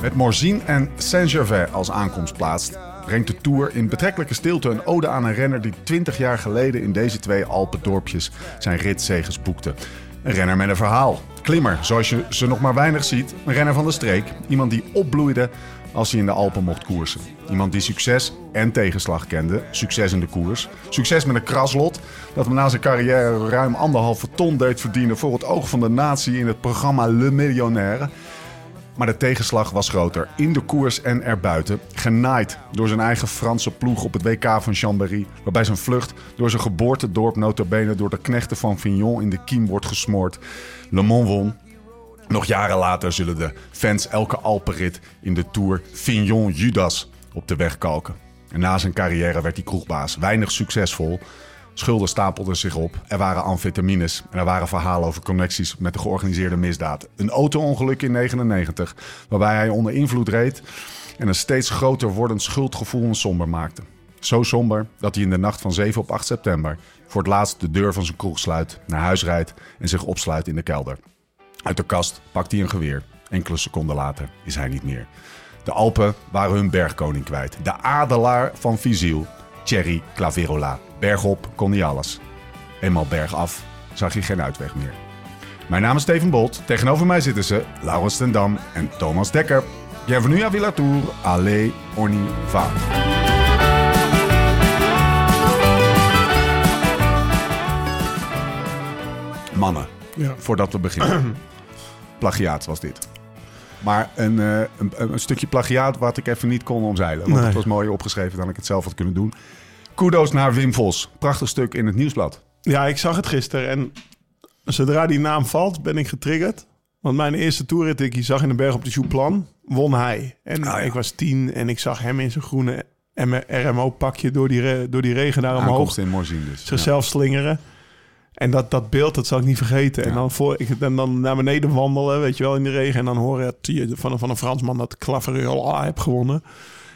Met Morzine en Saint-Gervais als aankomstplaats brengt de Tour in betrekkelijke stilte een ode aan een renner die 20 jaar geleden in deze twee Alpendorpjes zijn ritzeges boekte. Een renner met een verhaal. Klimmer, zoals je ze nog maar weinig ziet. Een renner van de streek. Iemand die opbloeide als hij in de Alpen mocht koersen. Iemand die succes en tegenslag kende. Succes in de koers. Succes met een kraslot dat hem na zijn carrière ruim anderhalve ton deed verdienen voor het oog van de natie in het programma Le Millionnaire. Maar de tegenslag was groter. In de koers en erbuiten. Genaaid door zijn eigen Franse ploeg op het WK van Chambéry. Waarbij zijn vlucht door zijn geboortedorp notabene door de knechten van Vignon in de kiem wordt gesmoord. Le Mans won. Nog jaren later zullen de fans elke Alpenrit in de Tour Vignon Judas op de weg kalken. En na zijn carrière werd hij kroegbaas. Weinig succesvol. Schulden stapelden zich op. Er waren amfetamines. En er waren verhalen over connecties met de georganiseerde misdaad. Een auto-ongeluk in 99, waarbij hij onder invloed reed. En een steeds groter wordend schuldgevoel hem somber maakte. Zo somber dat hij in de nacht van 7 op 8 september voor het laatst de deur van zijn kroeg sluit, naar huis rijdt en zich opsluit in de kelder. Uit de kast pakt hij een geweer. Enkele seconden later is hij niet meer. De Alpen waren hun bergkoning kwijt. De adelaar van Vizil, Thierry Claverola. Bergop kon hij alles. Eenmaal bergaf zag hij geen uitweg meer. Mijn naam is Steven Bolt. Tegenover mij zitten ze Laurens ten Dam en Thomas Dekker. Bienvenue à Villa Tour. Allez, on y va. Mannen, Ja. voordat we beginnen. plagiaat was dit. Maar een, eh, een, een stukje plagiaat wat ik even niet kon omzeilen. Want Nee. het was mooier opgeschreven dan ik het zelf had kunnen doen. Kudos naar Wim Vos. Prachtig stuk in het nieuwsblad. Ja, ik zag het gisteren en zodra die naam valt, ben ik getriggerd. Want mijn eerste toerrit ik zag in de berg op de Jouplan, won hij. En Ah, ja. ik was tien en ik zag hem in zijn groene RMO-pakje door die, door die regen daar omhoog Aankomst in Morzine dus. zichzelf slingeren. En dat, dat beeld, dat zal ik niet vergeten. En dan, voor, ik, en dan naar beneden wandelen, weet je wel, in de regen. En dan horen van, van een Fransman dat Claverol heb gewonnen.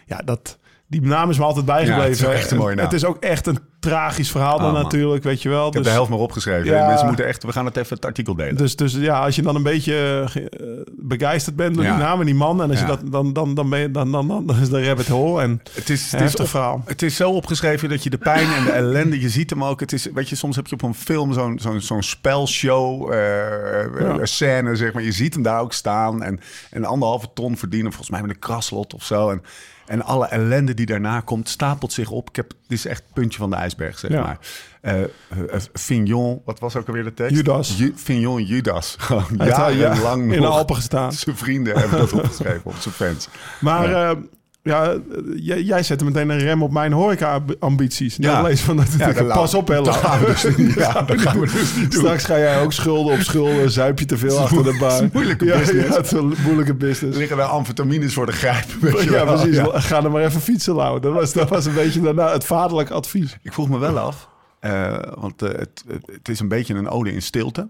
Ja, dat, die naam is me altijd bijgebleven. Ja, het is ook echt een mooie naam. Het is ook echt een tragisch verhaal dan man. natuurlijk, weet je wel. Ik heb Dus- de helft maar opgeschreven. Ja. Mensen moeten echt, we gaan het even het artikel delen. dus, dus ja, als je dan een beetje eh, begeisterd bent door Ja. die naam en die man, en als Ja. je dat, dan, dan, dan, ben je, dan, dan, dan, dan is de rabbit hole. En het is, het, is op- verhaal. het is zo opgeschreven dat je de pijn en de ellende, je ziet hem ook. Het is, weet je, soms heb je op een film zo'n zo'n zo'n spelshow, een scène, zeg maar. Je ziet hem daar ook staan en, en anderhalve ton verdienen, volgens mij met een kraslot of zo. En, en alle ellende die daarna komt, stapelt zich op. Ik heb, dit is echt het puntje van de ijsberg, zeg Ja. maar. Eh, Fignon, wat was ook alweer de tekst? Judas. Ju, Fignon Judas. Gewoon al- ja, jarenlang in de. Alpen gestaan. Zijn vrienden hebben dat opgeschreven op zijn fans. Maar Ja. Ja, eh, jij, jij zette meteen een rem op mijn horeca-ambities. Ja. Ja. Lees van dat, Ja, pas op, hè. dat gaan we dus niet- ja, dat gaan we dus niet doen. Straks ga jij ook schulden op schulden, zuip je te veel achter de bar. Moeilijke ja, business. Ja, het is een moeilijke Er business. liggen daar amfetamines voor de grijp. weet je Ja, wel. precies. Ga er maar even fietsen, Lau. Dat was, dat was een beetje daarna het vaderlijk advies. Ik vroeg me wel af, eh, want eh, het, het, het is een beetje een ode in stilte.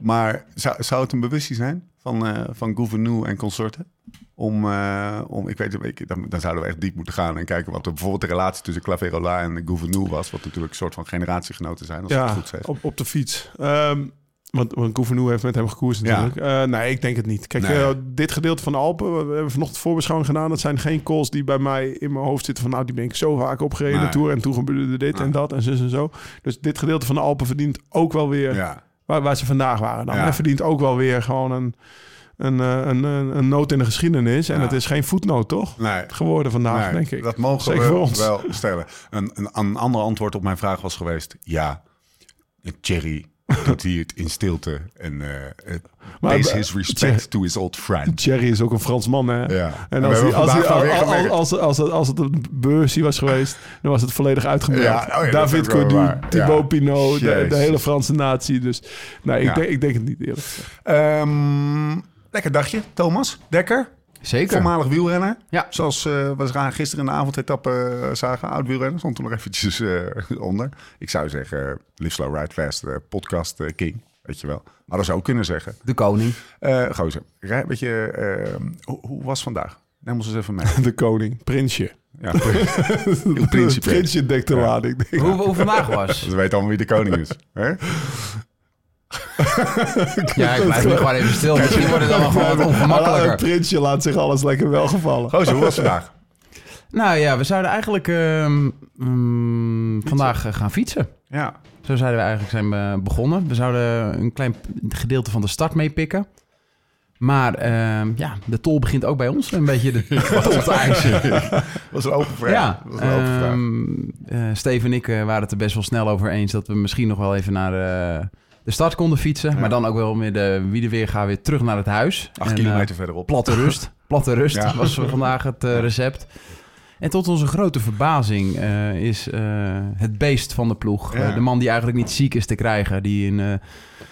Maar zou, zou het een bewustzijn zijn van, eh van Gouvernou en consorten? Om, eh, om, ik weet het, ik- dan, dan zouden we echt diep moeten gaan en kijken wat er bijvoorbeeld de relatie tussen Claverola en Gouvernou was. Wat natuurlijk een soort van generatiegenoten zijn, als ik Ja, het goed zeg. op, op de fiets. Ehm, want, want Gouvernou heeft met hem gekoerst Ja. natuurlijk. Eh, nee, ik denk het niet. Kijk, Nee. dit gedeelte van de Alpen, we hebben vanochtend voorbeschouwing gedaan. Dat zijn geen calls die bij mij in mijn hoofd zitten van... nou, die ben ik zo vaak opgereden Nee. de Tour... en toen gebeurde dit Nee. en dat en zus en zo. Dus dit gedeelte van de Alpen verdient ook wel weer... Ja, Waar, waar ze vandaag waren. Dan. Ja. Hij verdient ook wel weer gewoon een, een, eh, een, een, een noot in de geschiedenis. En Ja. het is geen voetnoot, toch? nee. Geworden vandaag, Nee, denk ik. Dat mogen Zeker we voor ons. wel stellen. Een, een, een ander antwoord op mijn vraag was geweest: ja, Thierry doet hij het in stilte en het Maar- his respect to his old friend. Thierry is ook een Fransman, hè? Ja. En als, hij, als, hij, als, als, als, als, als het een beursie was geweest, dan was het volledig uitgemerkt. Ja, oh ja, David waar. Thibaut Ja. Pinot, de, hele Franse natie. Dus nee, ik, denk, ik denk het niet eerlijk. Ehm, lekker dagje, Thomas. Dekker. Zeker. Voormalig wielrenner. Ja. Zoals eh we gaan gisteren in de avondetappe eh, zagen. Oud wielrenner. Stond er nog eventjes eh, onder. Ik zou zeggen, Live Slow Ride Fast podcast king. Weet je wel. Hadden ze ook kunnen zeggen. De koning. Eh gozer, rij, weet je, eh, hoe, hoe was vandaag? Neem ons eens even mee. De koning, prinsje. Ja, Il Principe. prinsje dekt de Ja. lading. denk ik. Hoe, hoe vandaag was. we weten allemaal wie de koning is. Hè? Ja, ik blijf nu gewoon even stil. Misschien wordt het dan wel gewoon wat Het ongemakkelijker. prinsje laat zich alles lekker welgevallen. Gozer, hoe was het vandaag? Nou ja, we zouden eigenlijk ehm, mm, vandaag eh, gaan fietsen. Ja, Zo zouden we eigenlijk zijn we begonnen. We zouden een klein gedeelte van de start meepikken. Maar ehm, ja, de tol begint ook bij ons een beetje de tol te eisen. was een open vraag. Ja, was een open vraag. ehm, eh, Steve en ik eh, waren het er best wel snel over eens... dat we misschien nog wel even naar eh, de start konden fietsen. Maar dan ook wel met de Wiedeweerga weer terug naar het huis. Acht En, eh, kilometer verderop. Platte rust. Platte rust Ja. was vandaag het eh, recept. En tot onze grote verbazing eh, is het beest van de ploeg. De man die eigenlijk niet ziek is te krijgen. Die in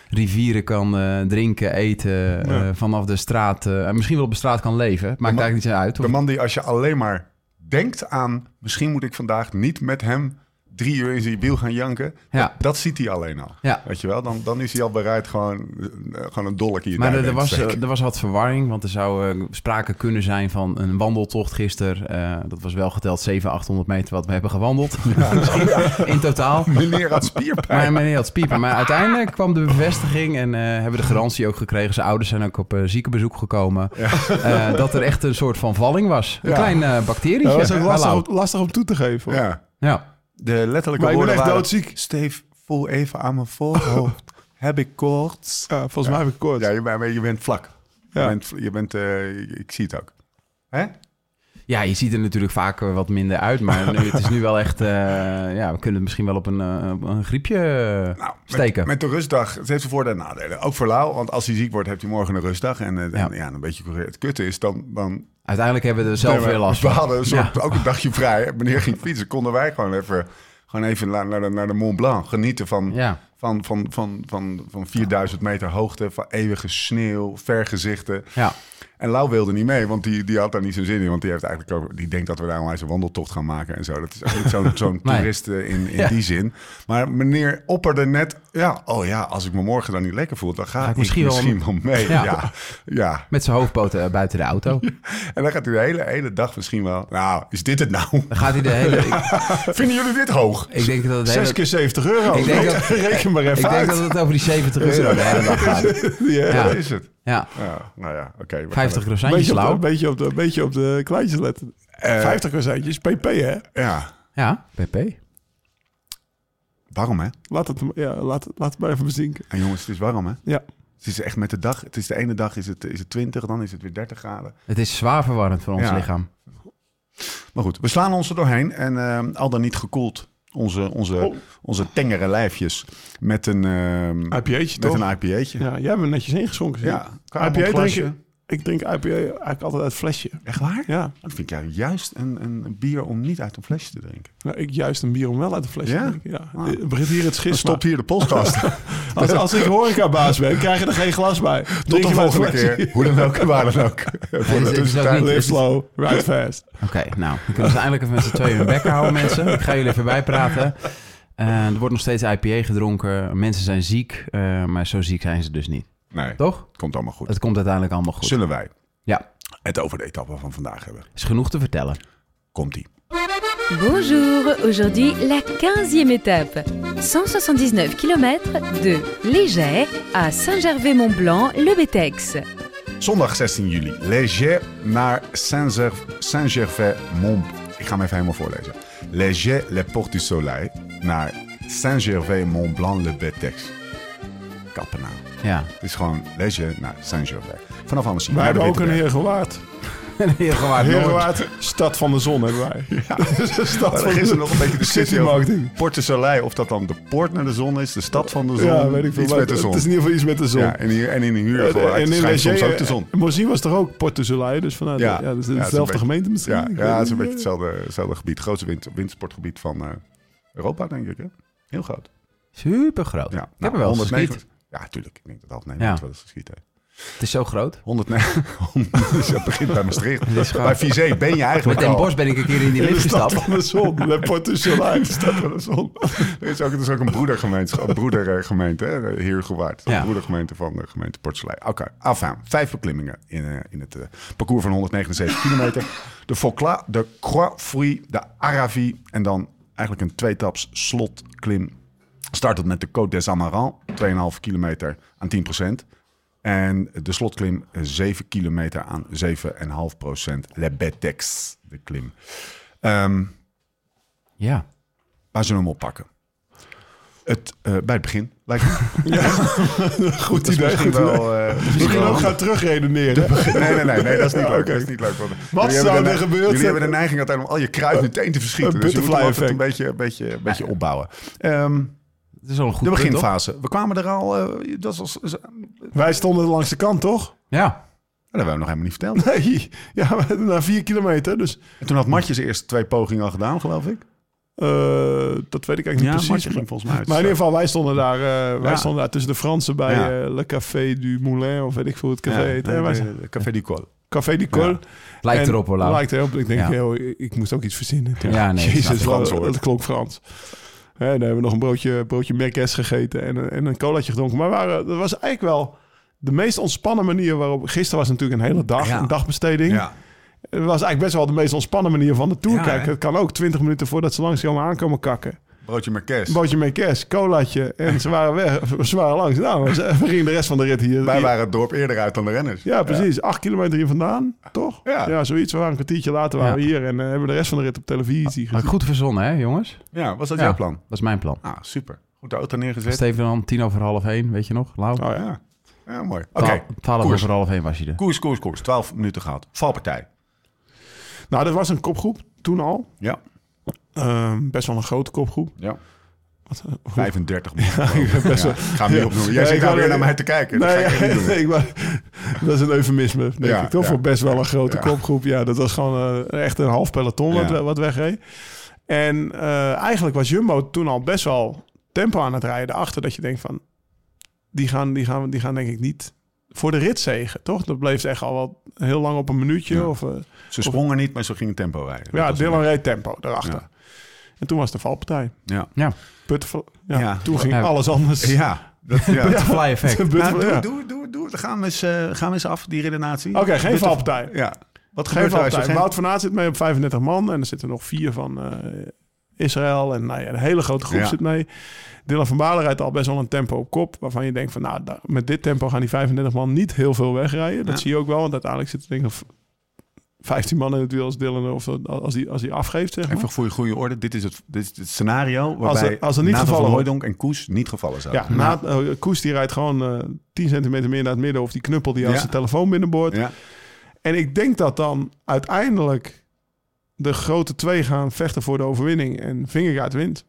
rivieren kan drinken, eten. vanaf de straat. eh, misschien wel op de straat kan leven. Maakt man- eigenlijk niet zo uit. De man die als je alleen maar denkt aan... misschien moet ik vandaag niet met hem drie uur in zijn wiel gaan janken. Ja. Dat, dat ziet hij alleen al. Ja. Weet je wel? Dan, dan is hij al bereid gewoon, eh, gewoon een dolk in je Maar er, er was, eh, er was wat verwarring, want er zou eh, sprake kunnen zijn van een wandeltocht gisteren. Eh, dat was wel geteld 700, 800 meter wat we hebben gewandeld. In totaal. Meneer had spierpijn. Maar meneer had spiepen. Maar uiteindelijk kwam de bevestiging en eh, hebben we de garantie ook gekregen. Zijn ouders zijn ook op ziekenbezoek gekomen. Eh, dat er echt een soort van valling was. Een Ja. klein bacterietje. Dat was ook lastig, om- lastig om toe te geven. hoor. Ja. Ja. De letterlijke Maar ik ben woorden echt waren... doodziek. Steve, voel even aan mijn voorhoofd. Heb ik koorts? Ja, volgens mij heb ik kort. Ja, je, bent- je bent vlak. Je Ja. bent, je bent eh, ik zie het ook. Hè? Ja, je ziet er natuurlijk vaak eh, wat minder uit. Maar nu, het is nu wel echt... eh, ja, we kunnen het misschien wel op een, eh, een griepje Nou, steken. Met, met de rustdag, het heeft de voordelen en nadelen. Ook voor Lau, want als hij ziek wordt, heeft hij morgen een rustdag. En, Ja. en ja, een beetje het kutte is, dan... dan Uiteindelijk hebben we er zelf weer last We van. hadden een soort, Ja. ook een dagje vrij. Meneer ging fietsen, konden wij gewoon even, gewoon even naar, naar, de, naar de Mont Blanc genieten van, Ja. van, van, van, van, van 4000 meter hoogte, van eeuwige sneeuw, vergezichten. Ja. En Lau wilde niet mee, want die, die had daar niet zo'n zin in. Want die, heeft eigenlijk over, die denkt dat we daar onwijs een wandeltocht gaan maken en zo. Dat is ook niet zo'n zo'n Nee. toerist eh, in, in Ja. die zin. Maar meneer opperde net, ja, oh ja, als ik me morgen dan niet lekker voel, dan ga, Ga ik ik misschien misschien, wel- wel mee. Ja. Ja. Ja, Met zijn hoofdpoten eh, buiten de auto. En dan gaat hij de hele, hele dag misschien wel, nou, is dit het nou? Dan gaat hij de hele... Ik, Vinden jullie dit hoog? ik denk dat het hele... 6 keer 70 euro. Ik denk dat- Reken maar even Ik denk dat het over die 70 euro de hele dag gaat. Ja. Ja. Dat is het. Ja, Ja, nou ja, oké. we gaan 50 het- croissantjes Beetje op, de, lauw. beetje, op de, kleintjes letten. Eh, 50 croissantjes, pp hè? Ja, Ja, PP. warm hè? Laat het, ja, laat, het- laat het maar even bezinken. En jongens, het is warm hè? Ja. Het is echt met de dag. Het is de ene dag is het, is het 20, dan is het weer 30 graden. Het is zwaar verwarrend voor ons Ja. lichaam. Maar goed, we slaan ons er doorheen. En eh, al dan niet gekoeld. Onze, onze, Oh. onze tengere lijfjes. Met een, ehm IPA'tje met toch? een IPA'tje. Ja, jij hebt me netjes ingeschonken. ja IPA drink drink je? Ik drink IPA eigenlijk altijd uit flesje. Echt waar? Ja, Dan vind ik jou juist een, een bier om niet uit een flesje te drinken. nou, ik juist een bier om wel uit een flesje Ja? te drinken. Ja. Ah. Het begint hier het schisma. stopt hier de podcast. Als, als ik horecabaas ben, krijg je er geen glas bij. Tot Drink de volgende keer. Hoe dan ook, waar dan ook. Voor de tussentijd. niet- Live slow, ride fast. Oké, nou, kunnen ze eindelijk even met z'n tweeën hun bek houden, mensen. Ik ga jullie even bijpraten. Eh, er wordt nog steeds IPA gedronken. Mensen zijn ziek, eh, maar zo ziek zijn ze dus niet. Nee, Toch? komt allemaal goed. Het komt uiteindelijk allemaal goed. Zullen wij Ja, het over de etappe van vandaag hebben? is genoeg te vertellen. Komt-ie. Bonjour, aujourd'hui la 15e étape. 179 km de Léger à Saint-Gervais-Mont-Blanc, le Betex. Zondag 16 juli. Léger naar Saint-Ger- Saint-Gervais-Mont... Ik ga hem even helemaal voorlezen. Léger, les Portes du Soleil naar Saint-Gervais-Mont-Blanc-le-Betex. Kappen nou. Ja. Het is gewoon Léger naar Saint-Gervais. Vanaf. Wij naar de hebben ook een Witteberg. Heergewaard. Heel gewoon Noord. Heergewaard, stad van de zon hebben wij. Ja. stad Maar van er is er de nog een beetje discussie city marketing. Porte Soleil. Of dat dan de poort naar de zon is, de stad van de zon. Ja, weet ik veel. Iets maar met de zon. Het is in ieder geval iets met de zon. Ja, en, hier, en in een huur gewoon, en in soms ook de zon. Morzine was toch ook Port de Soleil, dus vanuit Ja. ja. ja, dus Ja, het een dezelfde gemeente misschien. Ja, ja het is een beetje hetzelfde, hetzelfde gebied. Grootste wind, windsportgebied van eh, Europa, denk ik. Hè? Heel groot. Super groot. Ja, ik heb er wel eens 109 geschiet. Ja, tuurlijk. Ik denk dat half Ja. Nederland wel eens geschiet heeft. Het is zo groot. 100, nee, dus het begint bij Maastricht. Bij Vizé ben je eigenlijk Met Den al... Bosch ben ik een keer in die lift de stad gestapt. van de zon. Le Porte Stad van de Zon. Er is ook, er is ook een broedergemeente, een broedergemeente hè, hier gewaard. Ja. Een broedergemeente van de gemeente Port Soleil. Oké, enfin, vijf beklimmingen in, eh, in het eh, parcours van 179 kilometer. De Faucla, de Croix Fruit, de Aravi en dan eigenlijk een tweetaps slotklim. Startend met de Côte des Amarants, 2,5 kilometer aan 10% En de slotklim eh, 7 kilometer aan 7,5 procent. Le Betex, de klim. Ehm, Ja. Waar zullen we hem oppakken? Het, eh, bij het begin, lijkt me. Goed Dat is idee. misschien Goed wel... eh, We misschien wel ook gaan terugredeneren. Nee, nee, nee, nee, dat is niet leuk. Dat is niet leuk want Wat zou er gebeurd Jullie hebben de neiging altijd om al je kruid meteen te verschieten. Een Dus je moet altijd een beetje, een beetje, een beetje opbouwen. Ehm, Het is al een goed de punt, toch? beginfase. We kwamen er al... eh, dat was, dat Wij stonden langs de kant, toch? Ja. hebben we nog helemaal niet verteld. Nee. Ja, na vier kilometer. Dus En toen had Matjes eerst twee pogingen al gedaan, geloof ik. eh, dat weet ik eigenlijk niet Ja, precies. Matje ging volgens mij uit. Maar in ieder geval, wij stonden daar, eh, wij Ja. stonden daar tussen de Fransen bij Ja. eh, Le Café du Moulin, of weet ik veel hoe het café Ja, heet. nee. Wij Café du Col. Café du Col. Lijkt En- erop hoor. Lijkt erop. Ik denk, Ja. joh, ik, ik moest ook iets verzinnen. Ja, nee, Jezus, Frans dat klonk Frans. Dan hebben we nog een broodje, broodje gegeten en, een- en een colaatje gedronken. Maar waren, dat was eigenlijk wel de meest ontspannen manier waarop... Gisteren was natuurlijk een hele dag, Ja. een dagbesteding. Ja. Het was eigenlijk best wel de meest ontspannen manier van de tour. Ja, Kijk, het kan ook 20 minuten voordat ze langskomen aankomen kakken. Broodje Marques. Een broodje merguez, colaatje en ze waren weg. Ze waren langs. Nou, we gingen de rest van de rit hier... Wij waren het dorp eerder uit dan de renners. ja, precies. Acht kilometer hier vandaan, toch? Ja. zoiets. We waren een kwartiertje later waren Ja. we hier en eh, hebben we de rest van de rit op televisie gezien. goed verzonnen, hè, jongens? Ja, was dat Ja. jouw plan? Dat is mijn plan. Ah, super. Goed de auto neergezet. Steven dan tien over half één, weet je nog? Lau? Oh ja. Ja. mooi. Oké, Twa- Twaalf over half één was je er. koers, koers, koers. 12 minuten gehad. Valpartij. Nou, dat was een kopgroep toen al. Ja, Ehm, best wel een grote kopgroep. ja. Wat, eh, hoe- 35 minuten. ik ben best Ja, wel- ga hem niet opnoemen. Jij zit nou weer naar mij te kijken. Dat ga ik echt niet doen. ik wou- dat is een eufemisme, denk Ja, ik toch? Voor best wel een grote kopgroep. Ja, dat was gewoon eh, echt een half peloton wat, wat wegreed. En eh, eigenlijk was Jumbo toen al best wel tempo aan het rijden achter dat je denkt van... Die gaan, die gaan, die gaan denk ik niet voor de rit zegen, toch? Dat bleef echt al wel heel lang op een minuutje. Ja. Of, eh, Ze sprongen niet, maar ze gingen tempo rijden. Ja, Dylan reed tempo daarachter. Ja. En toen was de valpartij. Ja. Ja. Butterfly, ja, Ja. toen ging Ja. alles anders. Ja. Dat, ja. Butterfly effect. Butterfly, Nou, doe, ja. doe, doe, doe. Dan gaan we eens, eh, gaan we eens af, die redenatie. Oké, geen Butterf- valpartij. Ja. Wat Geen gebeurt er geen... Wout van Aert zit mee op 35 man. En er zitten nog vier van eh, Israël. En nou ja, een hele grote groep Ja. zit mee. Dylan van Baarle rijdt al best wel een tempo op kop. Waarvan je denkt van nou, met dit tempo gaan die 35 man niet heel veel wegrijden. Dat Ja. zie je ook wel. Want uiteindelijk zitten denk ik 15 man in het wiel als Dylan. Of als hij als die afgeeft, zeg maar. Even voor je goede orde. Dit is het, dit is het scenario Als waarbij er- als er niet Nathan gevallen en Koes niet gevallen zouden. Ja, na, eh, Koes die rijdt gewoon eh 10 centimeter meer naar het midden. Of die knuppel die als Ja. zijn telefoon binnenboort. Ja. En ik denk dat dan uiteindelijk de grote twee gaan vechten voor de overwinning. En Vingegaard wint.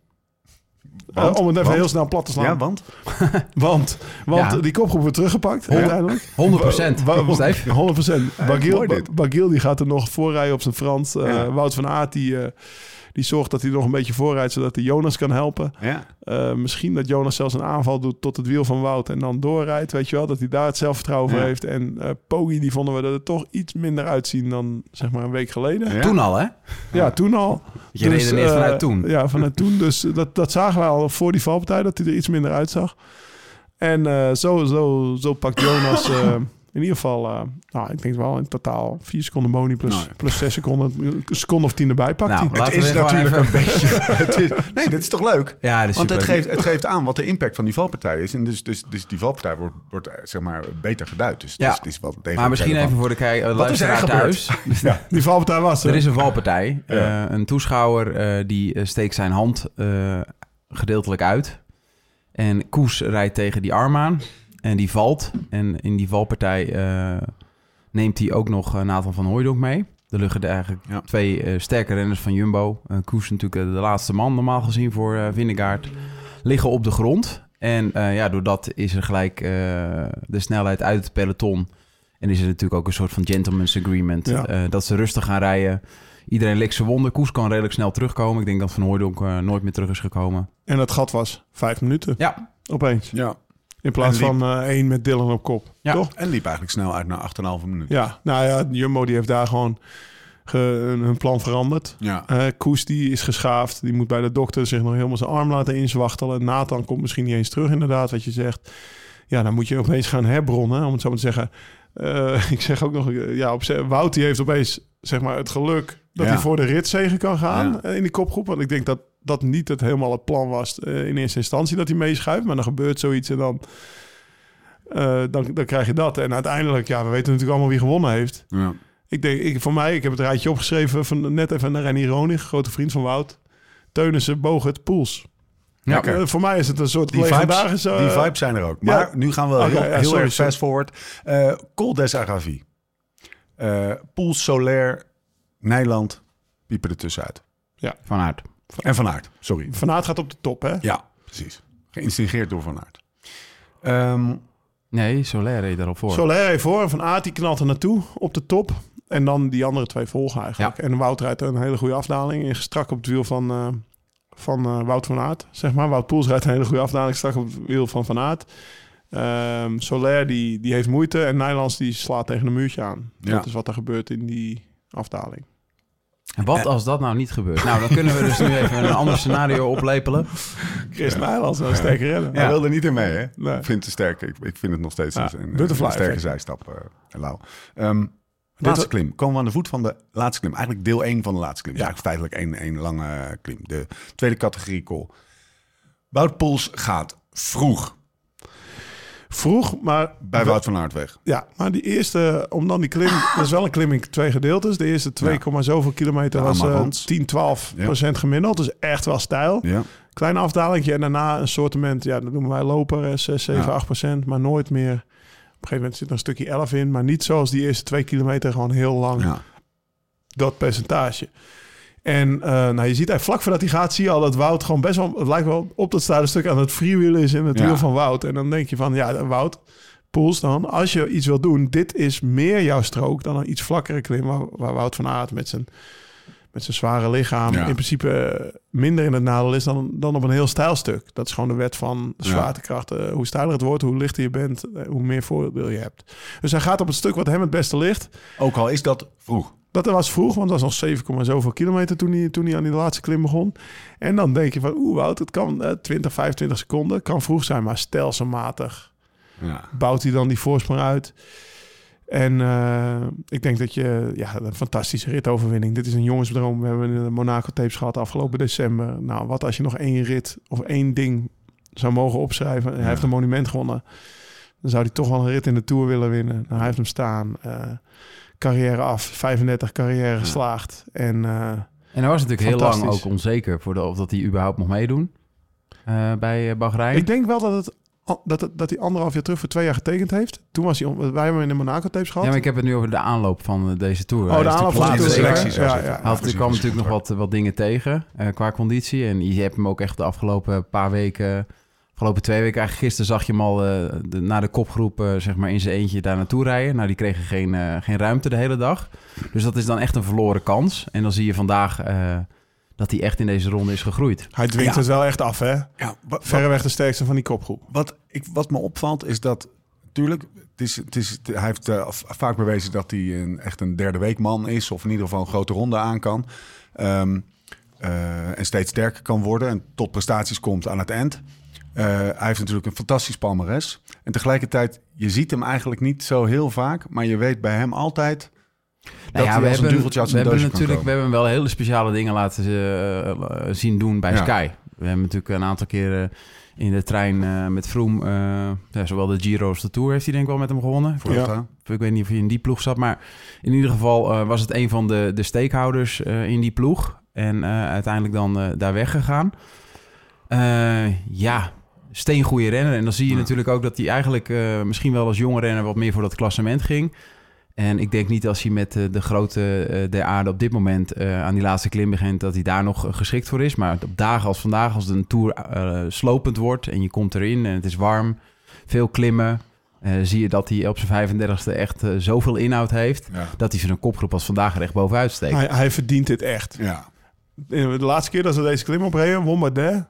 Want? Eh, om het even Want? heel snel plat te slaan. Ja, want? Want, want Ja. die kopgroep wordt teruggepakt Honderd- uiteindelijk. 100 procent. Wa- wa- Steve? 100%. mooi Bagil, dit. Bagil die gaat er nog voorrijden op zijn Frans. Eh, Ja. Wout van Aert die, eh, die zorgt dat hij nog een beetje voorrijdt... zodat hij Jonas kan helpen. Ja. Eh, misschien dat Jonas zelfs een aanval doet tot het wiel van Wout... en dan doorrijdt, weet je wel. Dat hij daar het zelfvertrouwen voor heeft. En eh Poggi, die vonden we er toch iets minder uitzien... dan zeg maar een week geleden. Ja. Toen al, hè? Ja, toen al. Je redeneert eh, vanuit toen. Ja, vanuit toen. Dus dat, dat zagen we al voor die valpartij, dat hij er iets minder uitzag. En eh, zo, zo, zo pakt Jonas eh, in ieder geval, eh, nou, ik denk wel in totaal vier seconden boni plus, Nou ja. plus zes seconden, een seconde of tien erbij pakt Nou, Het is natuurlijk even- een beetje... het is, nee, dit is toch leuk? Ja, dat is Want het geeft, het geeft aan wat de impact van die valpartij is. En dus, dus, dus die valpartij wordt, wordt eh, zeg maar beter geduid. Dus, Ja. dus het is wel degelijk Maar misschien relevant. even voor de Wat is er luisteraar thuis. Die valpartij was er. Er is een valpartij. Ja. Eh, een toeschouwer eh, die steekt zijn hand eh, gedeeltelijk uit. En Koes rijdt tegen die arm aan. En die valt. En in die valpartij eh, neemt hij ook nog eh, Nathan van Hooijdonk mee. Er liggen er eigenlijk Ja. twee eh, sterke renners van Jumbo. Eh, Koes natuurlijk de laatste man normaal gezien voor eh Vindegaard. Liggen op de grond. En eh, ja, doordat is er gelijk eh, de snelheid uit het peloton. En is er natuurlijk ook een soort van gentleman's agreement. Ja. eh, dat ze rustig gaan rijden. Iedereen likt zijn wonden. Koes kan redelijk snel terugkomen. Ik denk dat Van Hooijdonk eh, nooit meer terug is gekomen. En dat gat was vijf minuten Ja, opeens. Ja. In plaats liep- van eh, één met Dylan op kop. Ja. Toch? En liep eigenlijk snel uit naar 8,5 minuten. Ja, nou ja, Jumbo die heeft daar gewoon ge- hun plan veranderd. Ja. Eh, Koes die is geschaafd. Die moet bij de dokter zich nog helemaal zijn arm laten inzwachtelen. Nathan komt misschien niet eens terug inderdaad, wat je zegt. Ja, dan moet je opeens gaan herbronnen, om het zo maar te zeggen. Eh, ik zeg ook nog, ja, op, Wout die heeft opeens zeg maar, het geluk dat Ja. hij voor de ritzegen kan gaan Ja. in die kopgroep. Want ik denk dat dat niet het helemaal het plan was eh, in eerste instantie dat hij meeschuift. Maar dan gebeurt zoiets en dan, eh, dan, dan krijg je dat. En uiteindelijk, ja, we weten natuurlijk allemaal wie gewonnen heeft. Ja. Ik denk, ik, voor mij, ik heb het rijtje opgeschreven van net even naar René Ronig, grote vriend van Wout. Teunissen, Bogert, Poels. Ja. Eh, voor mij is het een soort Die vibes, legendarische... die vibes zijn er ook. ja. Maar nu gaan we heel, ja, heel sorry, erg fast forward. Eh Col des Aravis. Eh Poels, Solaire, Nijland piepen er tussenuit. Van Aert. En Van Aert, sorry. Van Aert gaat op de top, hè? Ja, precies. Geïnstigeerd door Van Aert. Ehm, Nee, Soler reed daarop voor. Soler even voor en Van Aert die knalt er naartoe op de top. En dan die andere twee volgen eigenlijk. Ja. En Wout rijdt een hele goede afdaling. In strak op het wiel van, eh, van eh, Wout van Aert, zeg maar. Wout Poels rijdt een hele goede afdaling. Strak op het wiel van Van Aert. Ehm Soler die, die heeft moeite. En Nijlands die slaat tegen een muurtje aan. Ja. Dat is wat er gebeurt in die afdaling. En wat als dat nou niet gebeurt? Nou, dan kunnen we dus nu even een ander scenario oplepelen. Chris Nijlands, een sterke renner. Hij wilde niet in mee, hè? Nee. Ik vind het sterk. Ik, ik vind het nog steeds Ja, een, een, butterfly een sterke zijstap. eh Lau. Ehm, laatste klim. Komen we aan de voet van de laatste klim. Eigenlijk deel 1 van de laatste klim. Ja. Eigenlijk feitelijk één, één lange klim. De tweede categorie call. Wout Poels gaat vroeg Vroeg, maar... bij Wout van Aert weg. Ja, maar die eerste, om dan die klim, dat is wel een klim in twee gedeeltes. De eerste 2, zoveel kilometer De was Amarants. 10, 12 Ja. procent gemiddeld. Dus echt wel stijl. Ja. Klein afdalingje en daarna een soortement, ja, dat noemen wij loper, eh, 6, 7, Ja. 8 procent. Maar nooit meer. Op een gegeven moment zit er een stukje 11 in. Maar niet zoals die eerste twee kilometer gewoon heel lang ja. dat percentage. En eh, nou, je ziet eigenlijk vlak voordat hij gaat, zie je al dat Wout gewoon best wel, het lijkt wel op dat staande stuk aan het freewheelen is in het Ja. wiel van Wout. En dan denk je van, ja, Wout, Poels dan, als je iets wil doen, dit is meer jouw strook dan een iets vlakkere klim waar, waar Wout van Aert met zijn, met zijn zware lichaam Ja. in principe minder in het nadeel is dan, dan op een heel stijl stuk. Dat is gewoon de wet van de Ja. zwaartekracht. Eh, hoe steiler het wordt, hoe lichter je bent, eh, hoe meer voordeel je hebt. Dus hij gaat op het stuk wat hem het beste ligt. Ook al is dat vroeg. Dat was vroeg, want dat was nog 7, zoveel kilometer toen hij, toen hij aan die laatste klim begon. En dan denk je van, oeh Wout, het kan eh, 20, 25 seconden. kan vroeg zijn, maar stelselmatig Ja. bouwt hij dan die voorsprong uit. En eh, ik denk dat je, ja, een fantastische ritoverwinning. Dit is een jongensdroom. We hebben de Monaco tapes gehad afgelopen december. Nou, wat als je nog één rit of één ding zou mogen opschrijven. Hij Ja. heeft een monument gewonnen. Dan zou hij toch wel een rit in de Tour willen winnen. Nou, hij heeft hem staan. Eh, carrière af, 35 carrière geslaagd. En eh, En hij was natuurlijk heel lang ook onzeker voor de, of dat hij überhaupt mocht meedoen eh, bij eh, Bahrein. ik denk wel dat, het, dat, het, dat hij anderhalf jaar terug voor twee jaar getekend heeft. Toen was hij, wij hebben hem in de Monaco tapes gehad. ja, maar ik heb het nu over de aanloop van deze Tour. Oh, de aanloop van de zeker. ja, zou ja, zitten. ja. Hij had, er kwam natuurlijk nog wat, wat dingen tegen eh, qua conditie. En je hebt hem ook echt de afgelopen paar weken, afgelopen twee weken, eigenlijk gisteren zag je hem al eh, de, naar de kopgroep eh, zeg maar in zijn eentje daar naartoe rijden. Nou, die kregen geen, eh, geen ruimte de hele dag. Dus dat is dan echt een verloren kans. En dan zie je vandaag eh, dat hij echt in deze ronde is gegroeid. Hij dwingt Ja. het wel echt af, hè? Ja, Verreweg de sterkste van die kopgroep. wat, ik, wat me opvalt is dat, natuurlijk, het is, het is, hij heeft vaak bewezen dat hij een, echt een derde weekman is, of in ieder geval een grote ronde aan kan. Ehm, eh, en steeds sterker kan worden en tot prestaties komt aan het eind. Eh, hij heeft natuurlijk een fantastisch palmares. En tegelijkertijd, je ziet hem eigenlijk niet zo heel vaak, maar je weet bij hem altijd dat Nou hij als een duveltje uit we hebben natuurlijk we hebben hem wel hele speciale dingen laten eh, eh, zien doen bij Ja. Sky. We hebben natuurlijk een aantal keren in de trein met Vroom, ja, zowel de Giro als de Tour heeft hij denk ik wel met hem gewonnen. Voor Ja. Ik weet niet of hij in die ploeg zat, maar in ieder geval was het een van de, de stakehouders in die ploeg. En uiteindelijk dan daar weggegaan. Ja, steengoede renner. En dan zie je Ja. natuurlijk ook dat hij eigenlijk eh, misschien wel als jonge renner wat meer voor dat klassement ging. En ik denk niet als hij met eh, de grote eh der aarde op dit moment eh, aan die laatste klim begint, dat hij daar nog geschikt voor is. Maar op dagen als vandaag, als een tour eh, slopend wordt en je komt erin en het is warm, veel klimmen, eh, zie je dat hij op zijn 35ste echt zoveel inhoud heeft, Ja. dat hij zo'n kopgroep als vandaag er echt bovenuit steekt. Hij, hij verdient dit echt. Ja. De laatste keer dat ze deze klim opreden, won Bardet.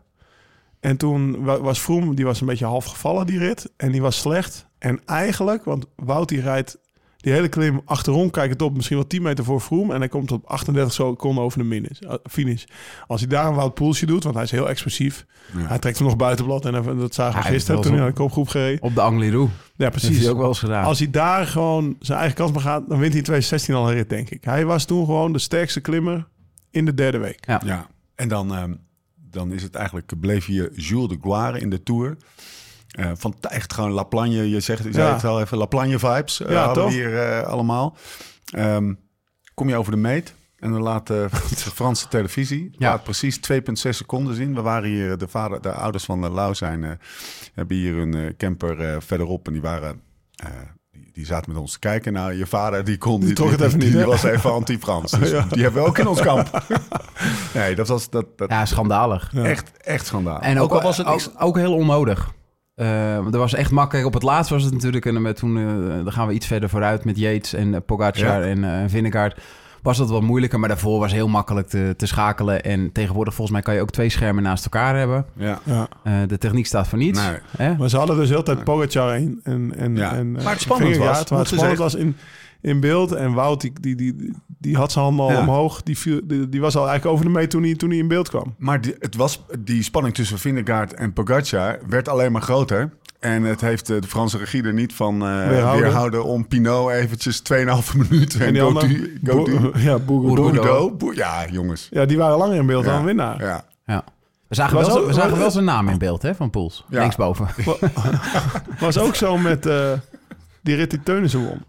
En toen wa- was Froome, die was een beetje half gevallen, die rit. En die was slecht. En eigenlijk, want Wout die rijdt die hele klim achterom, kijkt op, misschien wel 10 meter voor Froome. En hij komt op 38 seconden over de minis- eh, finish. Als hij daar een Wout Poelsje doet, want hij is heel explosief. Ja. Hij trekt hem nog buitenblad. En even- dat zagen we Hij gisteren toen hij aan de kopgroep gereden. Op de Angliru. Ja, precies. hij ook wel eens gedaan. Als hij daar gewoon zijn eigen kans begaat, dan wint hij in 2016 al een rit, denk ik. Hij was toen gewoon de sterkste klimmer in de derde week. Ja. Ja, en dan, ehm, dan is het eigenlijk, bleef hier Jules de Gloire in de Tour. Eh, van echt gewoon La Plagne, je zegt je zei het al even, La Plagne vibes eh, Ja, toch? hier eh, allemaal. Ehm, kom je over de meet en dan laat de, Franse televisie Ja. laat precies 2,6 seconden zien. We waren hier, de, vader, de ouders van de Lau zijn, hebben hier een camper verderop en die waren... eh, die- die zaten met ons te kijken. Nou, je vader die kon Die even niet, Die hè? was even anti-Frans. Dus Ja. die hebben we ook in ons kamp. nee, dat was dat, dat Ja, schandalig. echt, echt schandaal. En ook, al was het ook, heel onnodig. Eh, er was echt makkelijk. Op het laatst was het natuurlijk... En met toen, eh, dan gaan we iets verder vooruit met Yates en uh, Pogacar Ja. en uh. Was dat wat moeilijker, maar daarvoor was heel makkelijk te, te schakelen. En tegenwoordig volgens mij kan je ook twee schermen naast elkaar hebben. Ja. Ja. Uh, de techniek staat voor niets. Nee. Maar ze hadden dus heel tijd Pogacar en, en, en, Ja. en eh, Maar het spannend was, Maar het spannend was in, in beeld. En Wout, die, die, die, die had zijn handen al Ja. omhoog. Die, viel, die, die was al eigenlijk over de meet toen hij, toen hij in beeld kwam. Maar die, het was, die spanning tussen Vingegaard en Pogacar werd alleen maar groter. En het heeft eh, de Franse regie er niet van eh, Weerhouden. weerhouden. om Pinot eventjes 2,5 minuten en, En andere, to- go to- Bo- ja, Bordeaux. Ja, jongens. Ja, die waren langer in beeld Ja. dan een winnaar. Ja. Ja. We zagen, Was wel, ook- we zagen wel zijn naam in beeld hè, van Poels. Ja. Linksboven. Was ook zo met eh, die rit die Teunissen won.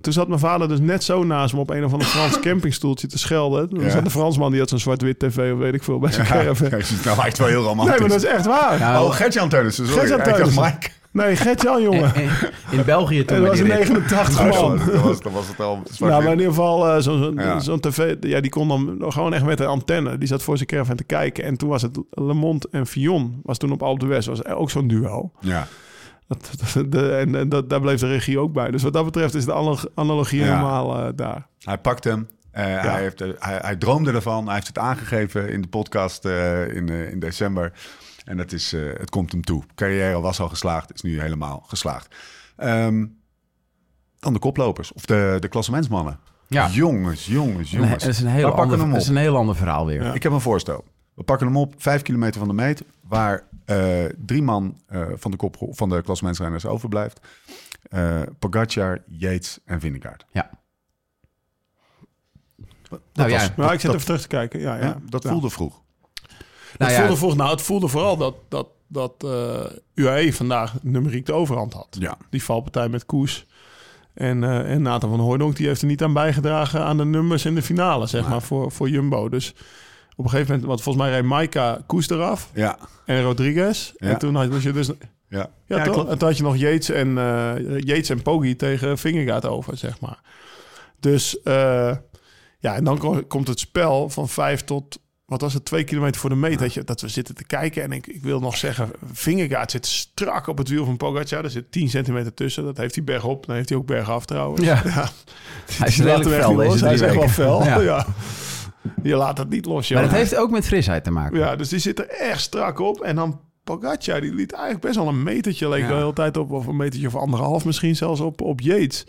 Toen zat mijn vader dus net zo naast me op een of ander Frans campingstoeltje te schelden. Toen Ja. zat de Fransman, die had zo'n zwart-wit tv of weet ik veel bij zijn caravan. Jezus, nou lijkt wel heel romantisch. Nee, maar dat is echt waar. Ja, Oh, Gert-Jan Teunissen, sorry. Gert-Jan. Mike. Nee, Gert-Jan, jongen. in, in België toen En dat was een rit. 89 Oh, man. dat, was, dat was het al. Nou, maar in ieder geval, eh, zo'n Ja. tv, ja, die kon dan gewoon echt met een antenne. Die zat voor zijn caravan te kijken. En toen was het Le Monde en Fillon, was toen op Alpe d'Huez, was ook zo'n duo. Ja. Dat, dat- de, en en dat, daar bleef de regie ook bij. Dus wat dat betreft is de analo- analogie Ja. helemaal eh, daar. Hij pakt hem. Eh, hij, heeft, hij, hij droomde ervan. Hij heeft het aangegeven in de podcast eh, in, eh, in december. En het, is, eh, het komt hem toe. Carrière was al geslaagd, is nu helemaal geslaagd. Ehm, dan de koplopers, of de, de klassementsmannen. Ja. Jongens, jongens, Nee, jongens. dat is een We heel ander, hem dat op. is een heel ander verhaal weer. Ja. Ik heb een voorstel. We pakken hem op, vijf kilometer van de meet, waar eh, drie man eh, van de, kop, van de klassementsrenners overblijft. Eh Pogacar, Yates en Vingegaard. Ja. Dat Nou ja, was- Maar ik zit dat- even terug te kijken. Ja, ja. ja, dat Ja. voelde vroeg. Het, Nou ja, voelde voor, nou, het voelde vooral dat, dat, dat eh, UAE vandaag numeriek de overhand had. Ja. Die valpartij met Koes. En, eh, en Nathan van Hooydonk, die heeft er niet aan bijgedragen aan de nummers in de finale, zeg Nee. maar, voor, voor Jumbo. Dus op een gegeven moment, want volgens mij reed Maika Koes eraf Ja, en Rodriguez. Ja. En toen had je dus... ja. Ja, toch? klopt. En toen had je nog Yates en, eh Yates en Poggi tegen Vingegaard over, zeg maar. Dus eh, ja, en dan ko- komt het spel van vijf tot, wat was het, twee kilometer voor de meet. Dat, je, dat we zitten te kijken. En ik, ik wil nog zeggen, Vingegaard zit strak op het wiel van Pogacar. Er zit 10 centimeter tussen. Dat heeft hij bergop. Dan heeft hij ook bergaf trouwens. Ja. ja. hij is redelijk echt fel deze Hij is echt wel fel. Ja. Je laat het niet los, Maar dat heeft ook met frisheid te maken. Ja, dus die zit er echt strak op. En dan Pogacar, die liet eigenlijk best wel een metertje, leek Ja. de hele tijd op. Of een metertje of anderhalf misschien zelfs op, op Yates.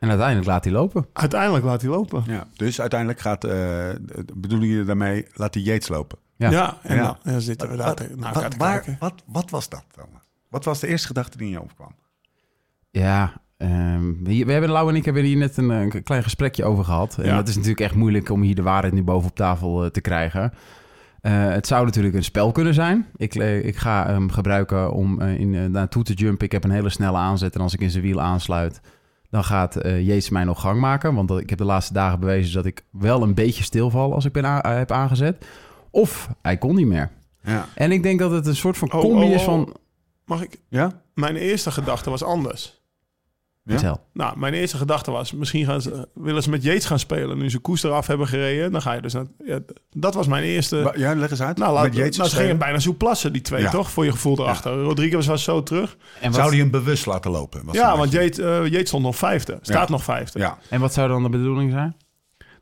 En uiteindelijk laat hij lopen. Uiteindelijk laat hij lopen. Ja, dus uiteindelijk gaat, eh bedoelen jullie daarmee, laat die Yates lopen. Ja. Ja, en Ja. Dan, dan zitten we daar wat, waar- kijken. wat, wat was dat dan? Wat was de eerste gedachte die in je opkwam? Ja, ehm, we, we hebben, Lau en ik hebben hier net een, een klein gesprekje over gehad. En Ja. dat is natuurlijk echt moeilijk om hier de waarheid nu boven op tafel eh, te krijgen. Eh, het zou natuurlijk een spel kunnen zijn. Ik, ik ga hem gebruiken om eh, in, naartoe te jumpen. Ik heb een hele snelle aanzet en als ik in zijn wiel aansluit... dan gaat Yates mij nog gang maken. Want ik heb de laatste dagen bewezen dat ik wel een beetje stilval als ik ben heb aangezet. Of hij kon niet meer. Ja. En ik denk dat het een soort van Oh, combi oh, is oh. van... Mag ik? Ja? Mijn eerste gedachte was anders. Ja? Nou, mijn eerste gedachte was, misschien gaan ze, willen ze met Yates gaan spelen. Nu ze Koes eraf hebben gereden, dan ga je dus... Naar, ja, dat was mijn eerste... Ja, leg eens uit. nou, laat, Met Yates nou, ze gingen bijna zo plassen, die twee, Ja. toch? Voor je gevoel erachter. Rodriguez was zo terug. En wat, Zou die hem bewust laten lopen? Was ja, want beetje- Yates, eh, Yates stond nog vijfde. Staat Ja. nog vijfde. Ja, en wat zou dan de bedoeling zijn?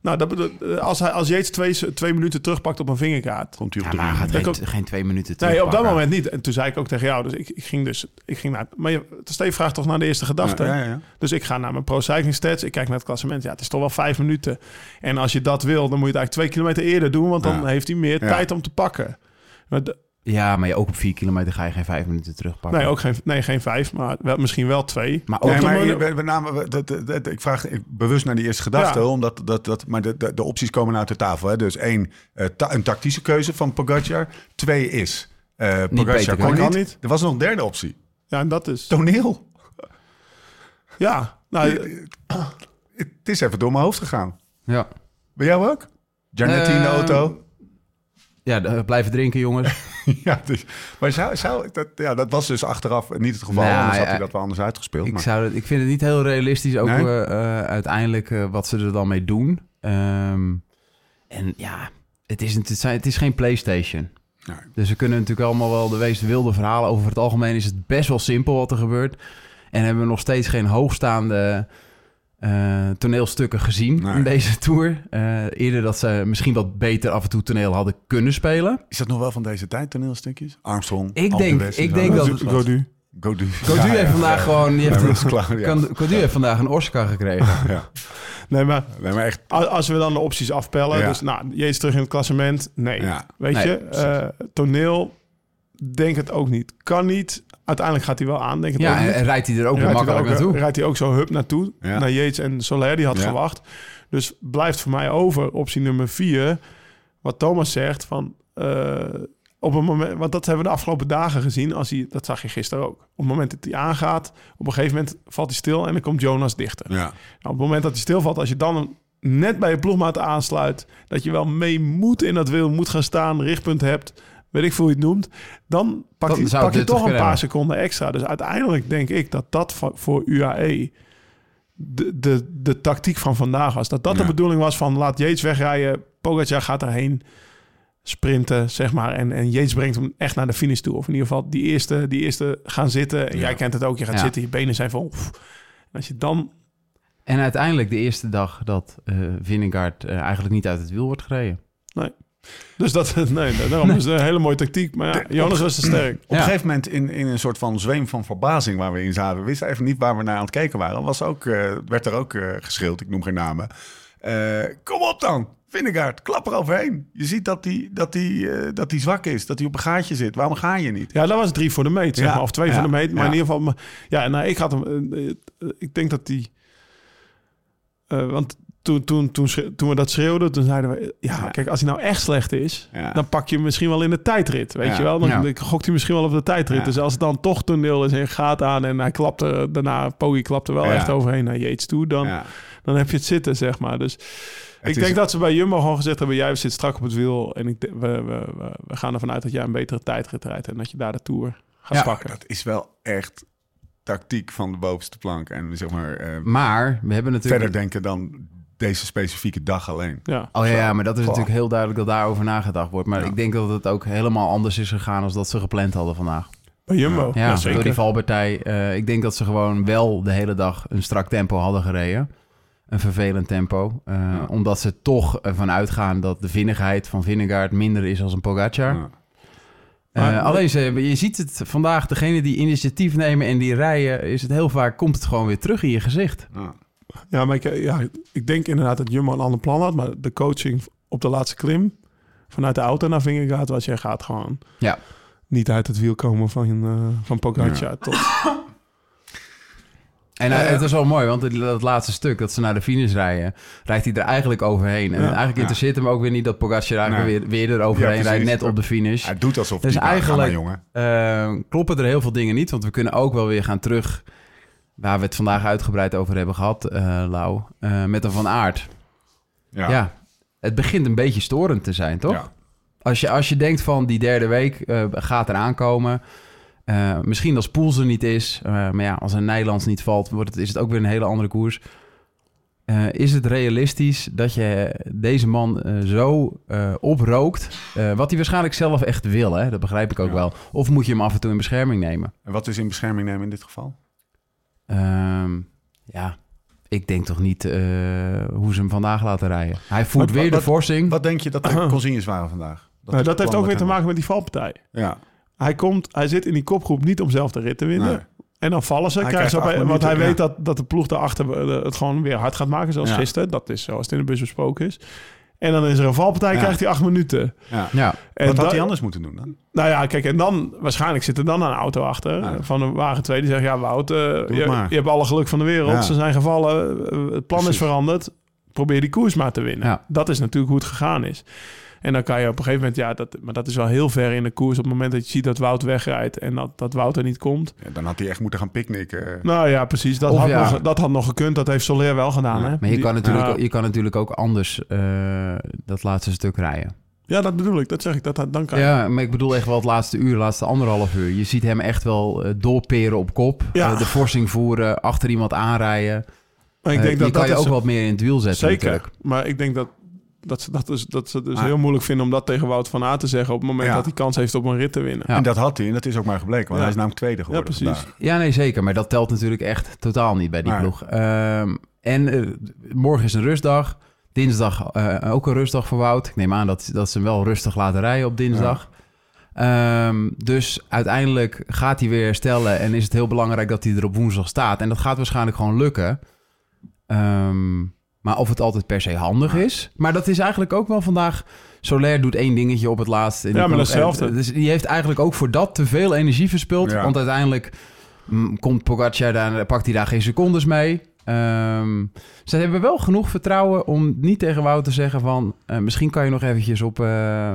Nou, dat, bedoel- als, hij, als Yates twee, twee minuten terugpakt op een vingerkaart. Komt hij op Ja, de maar hij gaat geen, geen twee minuten Nee, op dat moment niet. En toen zei ik ook tegen jou, dus ik, ik ging dus, ik ging naar, maar je, Steve vraagt toch naar de eerste gedachte. Ja, ja, ja. Dus ik ga naar mijn Pro Cycling Stats, ik kijk naar het klassement. Ja, het is toch wel vijf minuten. En als je dat wil, dan moet je het eigenlijk twee kilometer eerder doen, want dan Ja. heeft hij meer Ja. tijd om te pakken. Maar Ja, maar je, ook op vier kilometer ga je geen vijf minuten terugpakken. nee, ook geen, nee, geen vijf, maar wel, misschien wel twee. Maar ook Nee, maar de je- moment- we, we namen, we- dat- dat- dat- ik vraag ik, bewust naar die eerste gedachte, Ja. omdat dat, dat, maar de, de, de opties komen uit de tafel. Hè. Dus één, eh, ta- een tactische keuze van Pogacar. Twee is, eh Pogacar kon kan niet. niet. Er was nog een derde optie. Ja, en dat is... Toneel. Ja, nou, Het is even door mijn hoofd gegaan. Ja, Bij jou ook? Janetti in de Eh, auto? ja de- blijven drinken, jongens. ja, dus, maar zou, zou, dat, ja, dat was dus achteraf niet het geval. Nou, anders had hij dat wel anders uitgespeeld. ik, maar, zou, ik vind het niet heel realistisch, ook Nee? eh, eh, uiteindelijk eh, wat ze er dan mee doen. Ehm, en ja, het is, het, zijn- het is geen PlayStation. Nee. Dus we kunnen natuurlijk allemaal wel de meest wilde verhalen. Over het algemeen is het best wel simpel wat er gebeurt. En hebben we nog steeds geen hoogstaande eh, toneelstukken gezien Nee. in deze tour. Eh, eerder dat ze misschien wat beter af en toe toneel hadden kunnen spelen. Is dat nog wel van deze tijd, toneelstukjes? Armstrong, Ik denk- ik en denk dat- was- Godu. Godu. Codu Ja, heeft ja, vandaag ja. gewoon... Die Nee, heeft, kan- Codu heeft vandaag een Oscar gekregen. Ja. Nee, maar Nee, maar echt... als we dan de opties afpellen, Ja. dus nou, Jezus terug in het klassement, nee. Ja. Weet Nee, je, eh, toneel, denk het ook niet. Kan niet. Uiteindelijk gaat hij wel aan, denk het Ja, en, rijdt hij er ook weer makkelijk ook, naartoe. Rijdt hij ook zo hup naartoe, Ja. naar Yates en Soler, die had Ja. verwacht. Dus blijft voor mij over optie nummer vier, wat Thomas zegt, van... eh, op een moment, want dat hebben we de afgelopen dagen gezien. Als hij, dat zag je gisteren ook. Op het moment dat hij aangaat, op een gegeven moment valt hij stil en dan komt Jonas dichter. Ja. Nou, op het moment dat hij stilvalt, als je dan net bij je ploegmaat aansluit, dat je wel mee moet in dat wiel, moet gaan staan, richtpunt hebt, weet ik veel hoe je het noemt, dan pak je, pak toch een paar seconden extra. Dus uiteindelijk denk ik dat dat voor UAE de, de, de tactiek van vandaag was. Dat dat Ja. de bedoeling was van laat Yates wegrijden, Pogacar gaat erheen sprinten, zeg maar. En, en Yates brengt hem echt naar de finish toe. Of in ieder geval die eerste, die eerste gaan zitten. En Ja. jij kent het ook, je gaat Ja. zitten, je benen zijn vol. Pff. En als je dan En uiteindelijk de eerste dag dat Vingegaard eh, eigenlijk niet uit het wiel wordt gereden. Dus dat, nee, daarom is een hele mooie tactiek. Maar ja, Jonas was te sterk. Op Ja. een gegeven moment in, in een soort van zweem van verbazing waar we in zaten. We wisten even niet waar we naar aan het kijken waren. Was ook, eh, werd er ook eh geschreeuwd, ik noem geen namen. Eh, kom op dan, Vingegaard, klap er overheen. Je ziet dat hij dat die, eh, dat die zwak is, dat hij op een gaatje zit. Waarom ga je niet? Ja, dat was drie voor de meet, zeg Ja, maar. Of twee ja, voor de meet. Maar ja. in ieder geval... Ja, nou, ik had hem... ik denk dat die... eh, want toen, toen, toen, toen we dat schreeuwden, toen zeiden we... Ja, Ja. kijk, als hij nou echt slecht is... Ja. dan pak je hem misschien wel in de tijdrit, weet Ja. je wel? Dan, gokt hij misschien wel op de tijdrit. Ja. Dus als het dan toch toneel is en gaat aan... en hij klapt er daarna... Poggi klapt er wel Ja. echt overheen naar Yates toe... dan, Ja. dan heb je het zitten, zeg maar. Dus ik is- denk dat ze bij Jumbo gewoon gezegd hebben... jij zit strak op het wiel... en ik, we, we, we, we gaan ervan uit dat jij een betere tijdrit rijdt... en dat je daar de Tour gaat Ja, pakken. Dat is wel echt tactiek van de bovenste plank. En zeg maar eh, Maar we hebben natuurlijk... verder denken dan deze specifieke dag alleen. Ja. Oh ja, ja, maar dat is Goh. natuurlijk heel duidelijk dat daarover nagedacht wordt. Maar Ja. ik denk dat het ook helemaal anders is gegaan als dat ze gepland hadden vandaag. Bij Jumbo. Ja, Ja, door zeker. die valpartij. eh, ik denk dat ze gewoon wel de hele dag een strak tempo hadden gereden. Een vervelend tempo. eh, Ja. Omdat ze toch ervan uitgaan dat de vinnigheid van Vingegaard minder is als een Pogacar. Ja. Eh, Maar- alleen ze, je ziet het vandaag, degene die initiatief nemen en die rijden, is het heel vaak, komt het gewoon weer terug in je gezicht. Ja. Ja, maar ik, ja, ik denk inderdaad dat Jumbo een ander plan had. Maar de coaching op de laatste klim... vanuit de auto naar Vingegaard... was jij gaat gewoon Ja. niet uit het wiel komen van, eh van Pogacar. Tot, En eh, het is wel mooi, want het, dat laatste stuk dat ze naar de finish rijden, rijdt hij er eigenlijk overheen. En Ja. eigenlijk interesseert hem ook weer niet dat Pogacar eigenlijk Nee. weer, weer eroverheen Ja, rijdt, net op de finish. Hij doet alsof Dus hij eigenlijk... eigenlijk- maar, jongen. Eh, kloppen er heel veel dingen niet, want we kunnen ook wel weer gaan terug waar we het vandaag uitgebreid over hebben gehad, eh Lau, eh, met een Van Aert. Ja. Ja. het begint een beetje storend te zijn, toch? Ja. Als, je, als je denkt van die derde week eh, gaat eraan komen, misschien als Poels er niet is, maar ja, als een Nederlands niet valt, wordt het, is het ook weer een hele andere koers. Is het realistisch dat je deze man zo oprookt, wat hij waarschijnlijk zelf echt wil, hè? dat begrijp ik ook Ja. wel. Of moet je hem af en toe in bescherming nemen? En wat is in bescherming nemen in dit geval? Ehm, ja, ik denk toch niet eh, hoe ze hem vandaag laten rijden. Hij voert Wat- weer de forsing. Wat denk je dat de consignes waren vandaag? Nou, dat heeft ook weer te maken met die valpartij. Ja, Hij, komt, hij zit in die kopgroep niet om zelf de rit te winnen. Nee. En dan vallen ze. Hij ze krijgt op- acht want hij weet dat, dat de ploeg daarachter eh, het gewoon weer hard gaat maken. Zoals Ja. gisteren. Dat is zoals het in de bus besproken is. En dan is er een valpartij, Ja. krijgt hij acht minuten. ja. ja, En Wat had hij anders moeten doen dan? Nou ja, kijk, en dan waarschijnlijk zit er dan een auto achter Ja. van een wagen 2 die zegt: Ja, Wout, je, je hebt alle geluk van de wereld. Ja. Ze zijn gevallen, eh, het plan Precies. is veranderd. Probeer die koers maar te winnen. Ja. Dat is natuurlijk hoe het gegaan is. En dan kan je op een gegeven moment, ja, dat, maar dat is wel heel ver in de koers. Op het moment dat je ziet dat Wout wegrijdt en dat, dat Wout er niet komt. Ja, dan had hij echt moeten gaan picknicken. Nou ja, precies. Dat, Of had, ja. nog, dat had nog gekund. Dat heeft Soler wel gedaan. Ja. Hè? maar je Die- kan, natuurlijk, je kan natuurlijk ook anders eh, dat laatste stuk rijden. Ja, dat bedoel ik. Dat zeg ik. Dat, dat- dan kan je. Ja, maar ik bedoel echt wel het laatste uur, het laatste anderhalf uur. Je ziet hem echt wel eh, doorperen op kop. Ja. Eh, de forsing voeren, achter iemand aanrijden. Maar ik denk die dat kan dat je is- ook wat meer in het wiel zetten Zeker. natuurlijk. Maar ik denk dat, dat, ze, dat, is, dat ze het dus heel moeilijk vinden om dat tegen Wout van Aert te zeggen... op het moment Ja. dat hij kans heeft op een rit te winnen. Ja. En dat had hij, en dat is ook maar gebleken. Want Ja. hij is namelijk tweede geworden Ja, precies. vandaag. Ja, nee, zeker. Maar dat telt natuurlijk echt totaal niet bij die ploeg. Ehm, en eh, morgen is een rustdag. Dinsdag eh, ook een rustdag voor Wout. Ik neem aan dat, dat ze hem wel rustig laten rijden op dinsdag. Ehm, dus uiteindelijk gaat hij weer herstellen. En is het heel belangrijk dat hij er op woensdag staat. En dat gaat waarschijnlijk gewoon lukken. Ehm, maar of het altijd per se handig is. Maar dat is eigenlijk ook wel vandaag. Soler doet één dingetje op het laatst. En Ja, maar hetzelfde. Dus die heeft eigenlijk ook voor dat te veel energie verspild. Ja. Want uiteindelijk mm, komt Pogacar daar, pakt hij daar geen secondes mee. Ehm, ze hebben wel genoeg vertrouwen om niet tegen Wout te zeggen van... eh, misschien kan je nog eventjes op, eh,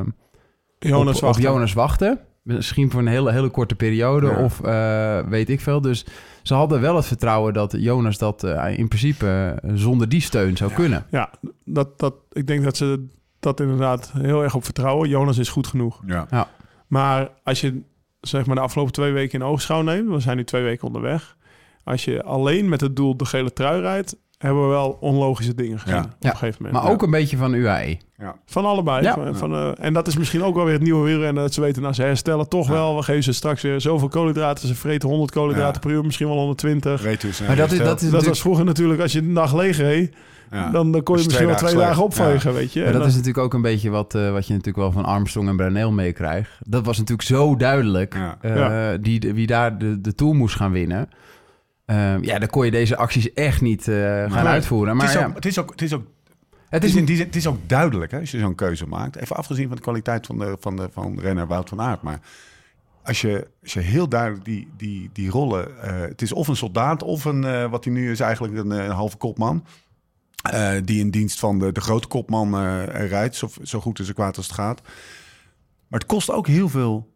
Jonas op, op wachten. Jonas wachten. Misschien voor een hele, hele korte periode Ja. of eh, weet ik veel. Dus ze hadden wel het vertrouwen dat Jonas dat eh, in principe eh, zonder die steun zou kunnen. Ja, dat, dat, ik denk dat ze dat inderdaad heel erg op vertrouwen. Jonas is goed genoeg. Ja. Maar als je zeg maar de afgelopen twee weken in oogschouw neemt... we zijn nu twee weken onderweg... als je alleen met het doel de gele trui rijdt... hebben we wel onlogische dingen gezien Ja. op Ja, een gegeven moment. Maar ook een beetje van UAE. Van allebei. Ja. Van, van, eh, en dat is misschien ook wel weer het nieuwe wielrennen. Dat ze weten, nou, ze herstellen toch Ja. wel. We geven ze straks weer zoveel koolhydraten. Ze vreten 100 koolhydraten Ja. per uur, misschien wel 120. Weet u, Maar dat is, dat is Dat was vroeger natuurlijk, als je een dag leeg reed... ja. dan, dan kon je Dus misschien wel twee dagen dagen opvegen, weet je. maar En dat dan- is natuurlijk ook een beetje wat, eh, wat je natuurlijk wel van Armstrong en Brunel meekrijgt. Dat was natuurlijk zo duidelijk Ja. eh, Ja. die, wie daar de, de Tour moest gaan winnen. Ehm, ja, dan kon je deze acties echt niet eh, gaan uitvoeren. Maar het, is ja, ook, het, is ook, het is ook het Het is is, in die zin- het is ook duidelijk hè, als je zo'n keuze maakt. Even afgezien van de kwaliteit van, de, van, de, van renner Wout van Aert. Maar als je, als je heel duidelijk die, die, die rollen... eh, het is of een soldaat of een, eh, wat hij nu is eigenlijk een, een halve kopman. die in dienst van de, de grote kopman rijdt. Zo, zo goed en zo kwaad als het gaat. Maar het kost ook heel veel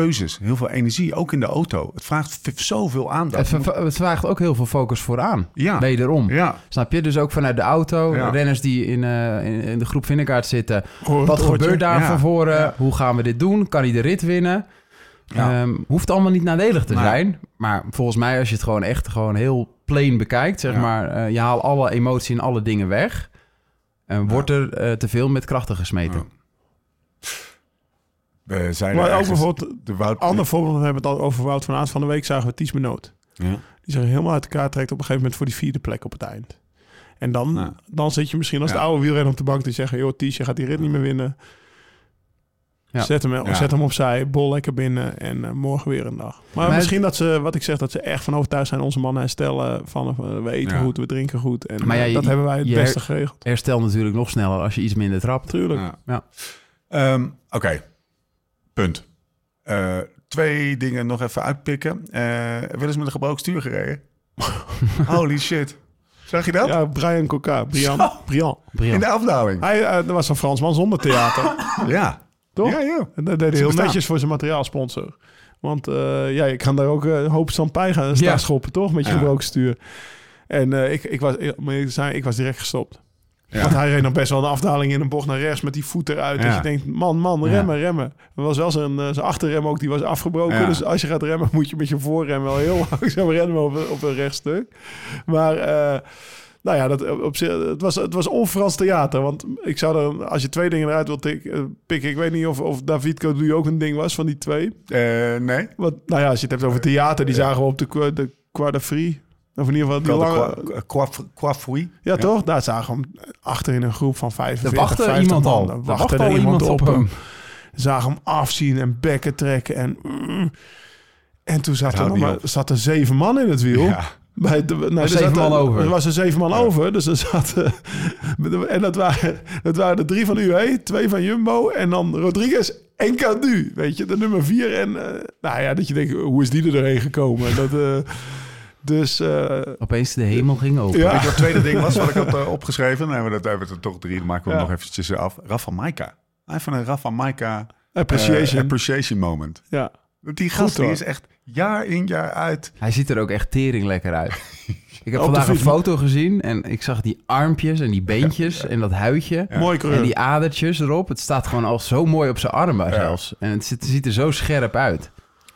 keuzes. Heel veel energie, ook in de auto. Het vraagt zoveel aandacht. het, vraagt ook heel veel focus vooraan. ja, Wederom. ja, Snap je? Dus ook vanuit de auto. Ja. Renners die in, eh, in, in de groep Vindegaard zitten. Hoor- Wat gebeurt daar van voren? Hoe gaan we dit doen? Kan hij de rit winnen? Ehm, hoeft allemaal niet nadelig te zijn. Maar volgens mij, als je het gewoon echt gewoon heel plain bekijkt, zeg maar, eh, je haalt alle emotie en alle dingen weg. En wordt er eh, te veel met krachten gesmeten. We zeiden Maar ook bijvoorbeeld, de Wout... ander voorbeeld, we hebben het al over Wout van Aert. Van de week zagen we Ties Benoot. Ja. Die zich helemaal uit elkaar trekt op een gegeven moment voor die vierde plek op het eind. En dan, dan zit je misschien als de Ja. oude wielrenner op de bank te zeggen... joh, Ties, je gaat die rit niet meer winnen. Ja. Zet, hem, Ja. zet hem opzij, bol lekker binnen en eh, morgen weer een dag. Maar, Maar- misschien dat ze, wat ik zeg, dat ze echt van overtuigd zijn... onze mannen herstellen van eh, we eten Ja. goed, we drinken goed. En Maar ja, eh, je- dat hebben wij het beste geregeld. Herstel natuurlijk nog sneller als je iets minder trapt. Tuurlijk. Ja. Ja. Ehm, Oké, punt. Eh, twee dingen nog even uitpikken. Eh wel eens met een gebroken stuur gereden? Holy shit. Zag je dat? Ja, Brian Coca, Brian, Brian. In Brian. de afdauwing. Hij er was een Fransman zonder theater. Ja. Toch? Ja, ja. En dat deed hij heel bestaan. netjes voor zijn materiaalsponsor. Want eh, ja, je kan daar ook een hoop stampij gaan staan Ja. schoppen, toch? Met je Ja. gebroken stuur. En eh, ik, ik, was, ik, ik was direct gestopt. Ja. Want hij reed nog best wel een afdaling in een bocht naar rechts met die voet eruit. Ja. Dus je denkt, man, man, remmen, remmen. Er was wel zijn, eh, zijn achterrem ook, die was afgebroken. Ja. Dus als je gaat remmen, moet je met je voorrem wel heel langzaam remmen op, een- op een rechtstuk. Maar... eh, nou ja, dat, op zich, het, was, het was on-Frans theater. Want ik zou er, als je twee dingen eruit wilt eh, pikken... ik weet niet of, of David Codu ook een ding was van die twee. Eh, nee. Want, nou ja, als je het hebt over theater... die zagen we op de, de Quadra Free. Of in ieder geval die lange... Coifoui. Ja, toch? Daar zagen we hem achter in een groep van 45, Er wachtte 50 iemand man. al. Wachtte wachtte er al iemand op hem. Zagen hem afzien en bekken trekken. En, mm. en toen zat er, nog maar, zat er zeven man in het wiel. Ja. Bij de, nee, er zeven man over. Er was er zeven man over. Dus er zaten... En dat waren, dat waren de drie van UE, twee van Jumbo... en dan Rodriguez en Cadu. Weet je, de nummer vier. En eh, nou ja, dat je denkt, hoe is die er doorheen gekomen? Dat, eh, dus... eh, Opeens de hemel ging open. Ja. Weet je wat het tweede ding was wat ik had eh, opgeschreven? Dan hebben we dat hebben we er toch drie. Dan maken we Ja. nog eventjes af. Rafa Maika. Even een Rafa Maika appreciation. eh, appreciation moment. ja. Die gast die is echt jaar in jaar uit. Hij ziet er ook echt tering lekker uit. Ik heb vandaag een foto gezien en ik zag die armpjes en die beentjes en dat huidje. Mooi. En die adertjes erop. Het staat gewoon al zo mooi op zijn armen zelfs. En het ziet, ziet er zo scherp uit.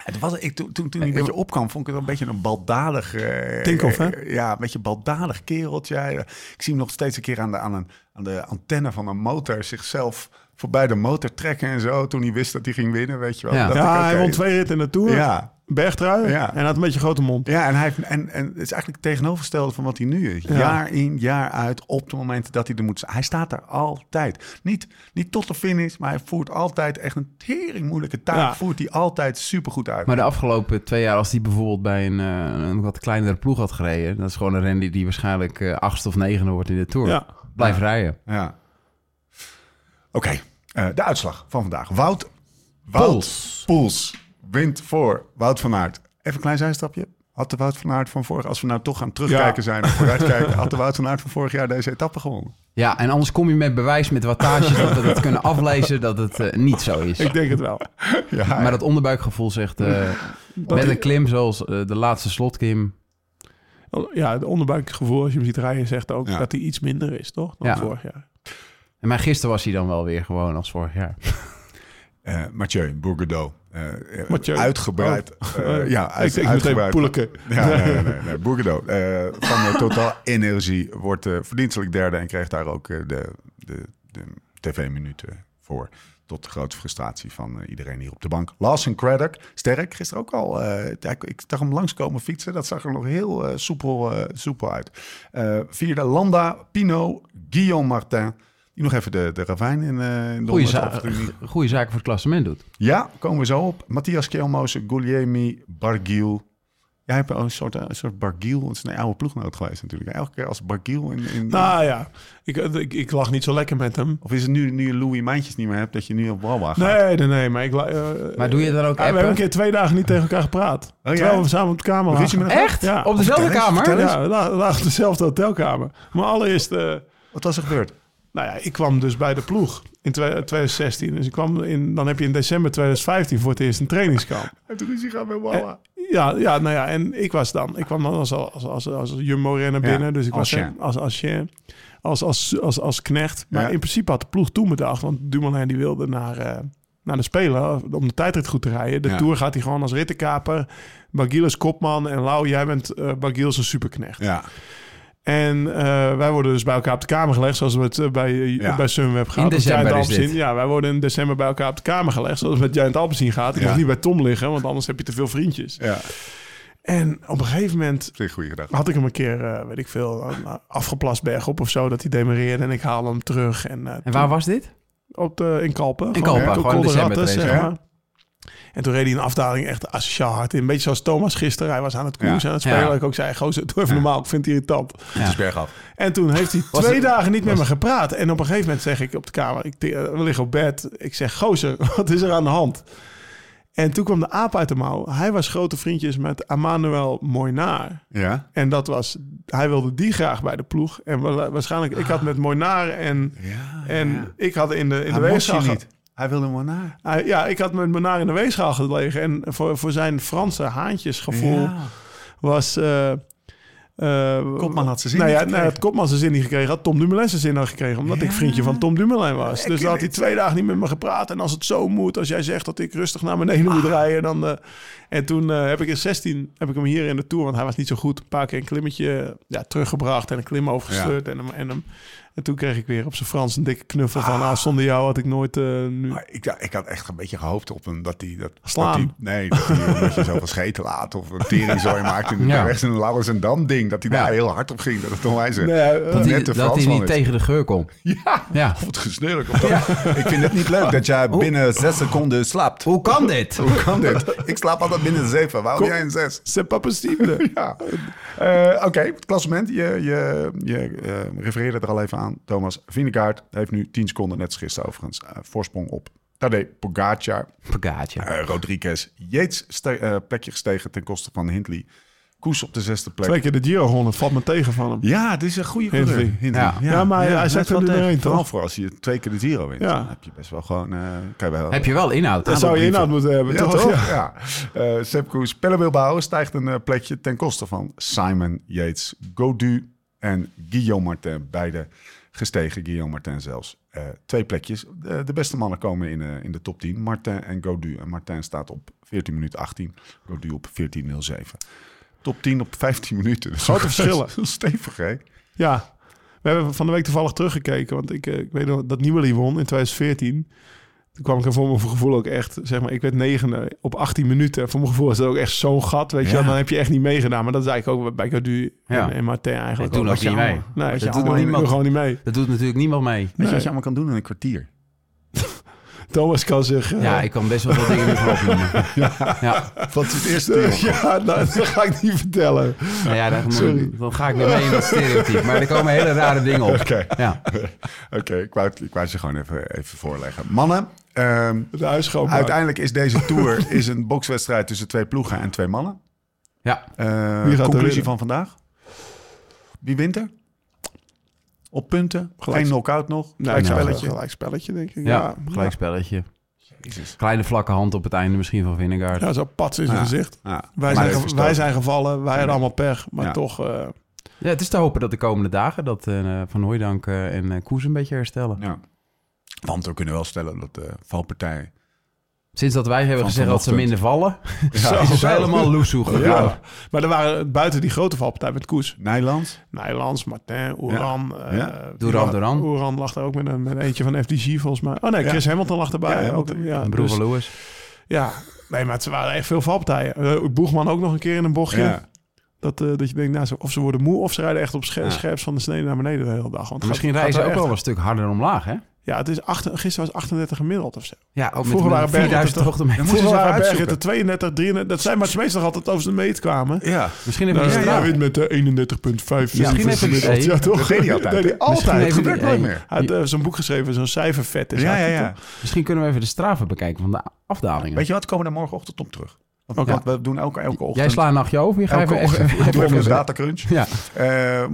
Het was, ik, toen, toen, toen hij een beetje opkwam, vond ik het een beetje een baldadig... eh, Tinkoff, hè? ja, een beetje een baldadig kereltje. Eh, Ik zie hem nog steeds een keer aan de, aan, een, aan de antenne van een motor zichzelf voorbij de motor trekken en zo. Toen hij wist dat hij ging winnen, weet je wel. Ja. Ja, hij won twee ritten in de Tour. Ja, Bergtrui. Ja. En hij had een beetje een grote mond. Ja, en, hij heeft, en, en het is eigenlijk het tegenovergestelde van wat hij nu is. Ja. Jaar in, jaar uit, op de momenten dat hij er moet zijn. Hij staat er altijd. Niet, niet tot de finish, maar hij voert altijd echt een tering moeilijke taak. Ja. Voert hij altijd supergoed uit. Maar de afgelopen twee jaar, als hij bijvoorbeeld bij een, eh, een wat kleinere ploeg had gereden... dat is gewoon een renner die waarschijnlijk eh, achtste of negende wordt in de Tour. Ja. Blijf rijden. Ja. Oké, eh, de uitslag van vandaag. Wout, Wout Poels. Poels wint voor Wout van Aert. Even een klein zijstapje. Had de Wout van Aert van vorig... Als we nou toch gaan terugkijken Ja. zijn of vooruitkijken... had de Wout van Aert van vorig jaar deze etappe gewonnen. Ja, en anders kom je met bewijs, met wattages... dat we dat kunnen aflezen dat het eh, niet zo is. Ik denk het wel. Ja, Maar dat onderbuikgevoel zegt... eh, met een klim zoals eh, de laatste slotklim... Ja, het onderbuikgevoel als je hem ziet rijden zegt ook Ja. dat hij iets minder is, toch? Dan Ja. vorig jaar. En maar gisteren was hij dan wel weer gewoon als vorig jaar. Eh, Mathieu Bourgodeau. Eh, Mathieu. Uitgebreid. Oh. eh, ja, ik uit, meteen uitgebreid. Poeleke. Ja, nee, nee, nee, nee. Bourgodeau. van Totaal Energie wordt verdienstelijk derde en kreeg daar ook de, de, de tv-minuten voor. Tot de grote frustratie van iedereen hier op de bank. Lawson Craddock, sterk, gisteren ook al. ja, ik, ik zag hem langskomen fietsen. Dat zag er nog heel soepel, soepel uit. Vierde Landa, Pino, Guillaume Martin. Die nog even de, de ravijn in, eh in de Goeie, 100 za- af en toe niet- goeie zaken voor het klassement doet. ja, komen we zo op. Matthias Kelmoze, Guglielmi, Bargiel. Jij hebt een soort, een soort Bargiel. Het is een oude ploeggenoot geweest natuurlijk. Elke keer als Bargiel in... in Nou ja, ik, ik, ik lag niet zo lekker met hem. Of is het nu, nu je Louis Mijntjes niet meer hebt, dat je nu op Wawa gaat? Nee, nee, nee. Maar, ik, eh, Maar doe je dan ook we hebben een keer twee dagen niet tegen elkaar gepraat. ja? Terwijl we samen op de kamer lagen. Echt? Ja. Op dezelfde kamer? Ja, we lagen, op dezelfde hotelkamer. Maar allereerst... eh, Wat was er gebeurd? Nou ja, ik kwam dus bij de ploeg in twe- 2016. Dus ik kwam in, dan heb je in december 2015 voor het eerst een trainingskamp. En toen ruzie gaat met Wawa. Ja, ja, nou ja, en ik was dan, ik kwam dan als, als, als, als Jumbo-renner Ja, binnen. Dus ik als was chien. als, als, chien, als, als, als, als knecht. Maar Ja. in principe had de ploeg toen bedacht, want Dumoulin die wilde naar, eh, naar de Spelen om de tijdrit goed te rijden. De Ja. Tour gaat hij gewoon als rittenkaper. Bagiel is kopman en Lau, jij bent eh Bagiel een superknecht. Ja, En eh, wij worden dus bij elkaar op de kamer gelegd, zoals we het eh, bij, eh, Ja. bij Sunweb gaan. In december is dit. Ja, wij worden in december bij elkaar op de kamer gelegd, zoals het met Giant Alpecin gaat. Ik Ja. mag niet bij Tom liggen, want anders heb je te veel vriendjes. ja. En op een gegeven moment had ik hem een keer, eh, weet ik veel, een afgeplast berg op of zo, dat hij demereerde en ik haalde hem terug. En, eh, En waar was dit? op de, in Kalpen. In Kalpen, gewoon in december Rattes, race, zeg ja. maar. En toen reed hij een afdaling echt asociaal hard in. Een beetje zoals Thomas gisteren. Hij was aan het koers Ja. aan het spelen. Ja. Ik ook zei, gozer, doe even normaal. Ik vind het irritant. Het is bergaf. En toen heeft hij Was twee het- dagen niet met me gepraat. En op een gegeven moment zeg ik op de kamer, ik, we liggen op bed. Ik zeg, gozer, wat is er aan de hand? En toen kwam de aap uit de mouw. Hij was grote vriendjes met Emmanuel Moynaar. Ja? En dat was, hij wilde die graag bij de ploeg. En wa- waarschijnlijk, ik had met Moynaar en, Ja. en ik had in de, in de Hij weegschaal... niet. Hij wilde hem wel naar. Hij- ja, ik had met Moynaar in de weegschaal gelegen. En voor, voor zijn Franse haantjesgevoel Ja. was... eh, eh, Kopman had zijn zin nou ja, nou, het Kopman zijn zin niet gekregen had. Tom Dumoulin zijn zin had gekregen. Omdat ik vriendje van Tom Dumoulin was. Dus dan had hij twee dagen niet met me gepraat. En als het zo moet, als jij zegt dat ik rustig naar beneden moet rijden. Dan, eh, en toen eh, heb ik in 16 heb ik hem hier in de Tour. Want hij was niet zo goed. Een paar keer een klimmetje eh, ja, teruggebracht. En een klim overgestuurd. En, hem, en, hem, en toen kreeg ik weer op zijn Frans een dikke knuffel van... Ah, zonder jou had ik nooit eh, nu... Maar ik, ja, ik had echt een beetje gehoopt op hem dat hij dat Slaan. dat hij- nee, dat beetje zoveel scheten laat of een teringzooi maakt in de Ja. weg en een Laurens en Dam ding. dat hij daar Ja. heel hard op ging. Dat het onwijs Nee, eh, Dat hij, nette dat hij niet is. tegen de geur kon. Ja, Ja. of het gesnurk. Of dat. Ik vind het niet leuk dat jij binnen zes seconden slaapt. Hoe kan dit? Hoe kan dit? Ik slaap altijd binnen de zeven. Waarom Kom. jij in zes? C'est pas possible. Ja. Eh, Oké, het klassement. Je, je, je eh, refereerde er al even aan. Thomas Vingegaard heeft nu 10 seconden, net als gisteren overigens, eh, voorsprong op Tadej Pogacar. Eh, Rodriguez Yates eh, plekje gestegen ten koste van Hindley. Koes op de zesde plek. Twee keer de Giro gewonnen. Valt me tegen van hem. Ja, dit is een goede Hindley. coureur. Hindley. Ja. Ja, maar hij zet er doorheen, toch? Vooral voor als je twee keer de Giro wint. Ja. Dan heb je best wel gewoon... eh, kan je wel, Heb je wel inhoud. Dat zou je brieven. inhoud moeten hebben, Ja, toch? toch? Ja. Ja. Eh Sepp Koes, Pelle Bilbao stijgt een eh, plekje ten koste van Simon Yates, Godu en Guillaume Martin. Beide gestegen, Guillaume Martin zelfs. Eh, twee plekjes. De, de beste mannen komen in, in de top 10. Martin en Godu. En Martin staat op 14 minuten 18. Godu op 14.07. Top 10 op 15 minuten. Dus Grote verschillen. Dat Stevig, hè? Ja, we hebben van de week toevallig teruggekeken. Want ik, eh, ik weet nog dat Nibali won in 2014. Toen kwam ik er voor mijn gevoel ook echt, zeg maar, ik werd negende op 18 minuten. Voor mijn gevoel is dat ook echt zo'n gat, weet je Ja. Dan heb je echt niet meegedaan. Maar dat is eigenlijk ook bij Godu Ja. en, en Martin eigenlijk. Dat doen ook. ook niet mee. Nee, Dat dat doet doet niemand. gewoon niet mee. Dat doet natuurlijk niemand mee. Weet je Nee. wat je allemaal kan doen in een kwartier? Thomas kan zich... Ja, ik kan best wel veel dingen ervan opnoemen. Ja. Wat is het eerste ja, nou, dat ga ik niet vertellen. Nou ja, dan, Sorry. dan ga ik weer mee in dat stereotype. Maar er komen hele rare dingen op. Oké, Ja. Oké, ik, wou het, ik wou je gewoon even, even voorleggen. Mannen, ehm, De uiteindelijk is deze tour is een bokswedstrijd tussen twee ploegen en twee mannen. ja. Eh, Wie gaat er conclusie van vandaag? Wie wint er? Op punten? Gelijk- Geen knock-out nog? Nee, Gelijk nou, spelletje? Gelijk spelletje, denk ik. Ja, gelijk spelletje. Jezus. Kleine vlakke hand op het einde misschien van Vinnegaard. Ja, zo pats in zijn Ja. gezicht. Ja, Wij maar zijn, wij zijn gevallen, wij hadden allemaal pech. Maar Ja. toch, eh, Ja, het is te hopen dat de komende dagen dat eh, Van Hooijdonk eh, en Koes een beetje herstellen. Ja. Want we kunnen wel stellen dat de valpartij... Sinds dat wij hebben gezegd dat ze minder vallen, Ja, is het helemaal loesoe gegaan. ja. Maar er waren buiten die grote valpartij met Koes. Nijland? Nijlands, Martin, Oeran. Ja. eh, Ja. die Duran. Oeran lag er ook met een, met eentje van FDG volgens mij. Oh nee, Chris Hamilton lag erbij. Ja, ook, ja, Een broer dus- van Lewis. ja, nee, maar het waren echt veel valpartijen. Eh, Boegman ook nog een keer in een bochtje. Ja. Dat, eh, dat je denkt, nou, of ze worden moe of ze rijden echt op scherps van de snede naar beneden de hele dag. Want het Misschien gaat- rijden ze ook echt- wel een stuk harder omlaag, hè? Ja, het is acht, gisteren was 38 gemiddeld of zo. Ja, ook Vroeger met, waren bergen 4000 toch-. Dan moeten Vroeger waren bergen 32, 33. Dat zijn maar meestal altijd over de meet kwamen. Ja. Misschien Nou, de ja, straat. wint met de 31,5. Ja, misschien even- hey, ja, toch? dat deed altijd, Dat altijd. gebeurt nooit meer. Hij had eh, zo'n boek geschreven, zo'n cijfervet. Ja, ja, ja. Misschien kunnen we even de straven bekijken van de afdalingen. Weet je wat? Komen we daar morgenochtend op terug. Want, want we doen elke, elke ochtend... Jij slaat een nachtje over. Je gaat elke even, even, ochtend. even, Doe even een even- datacrunch. Ja, Eh,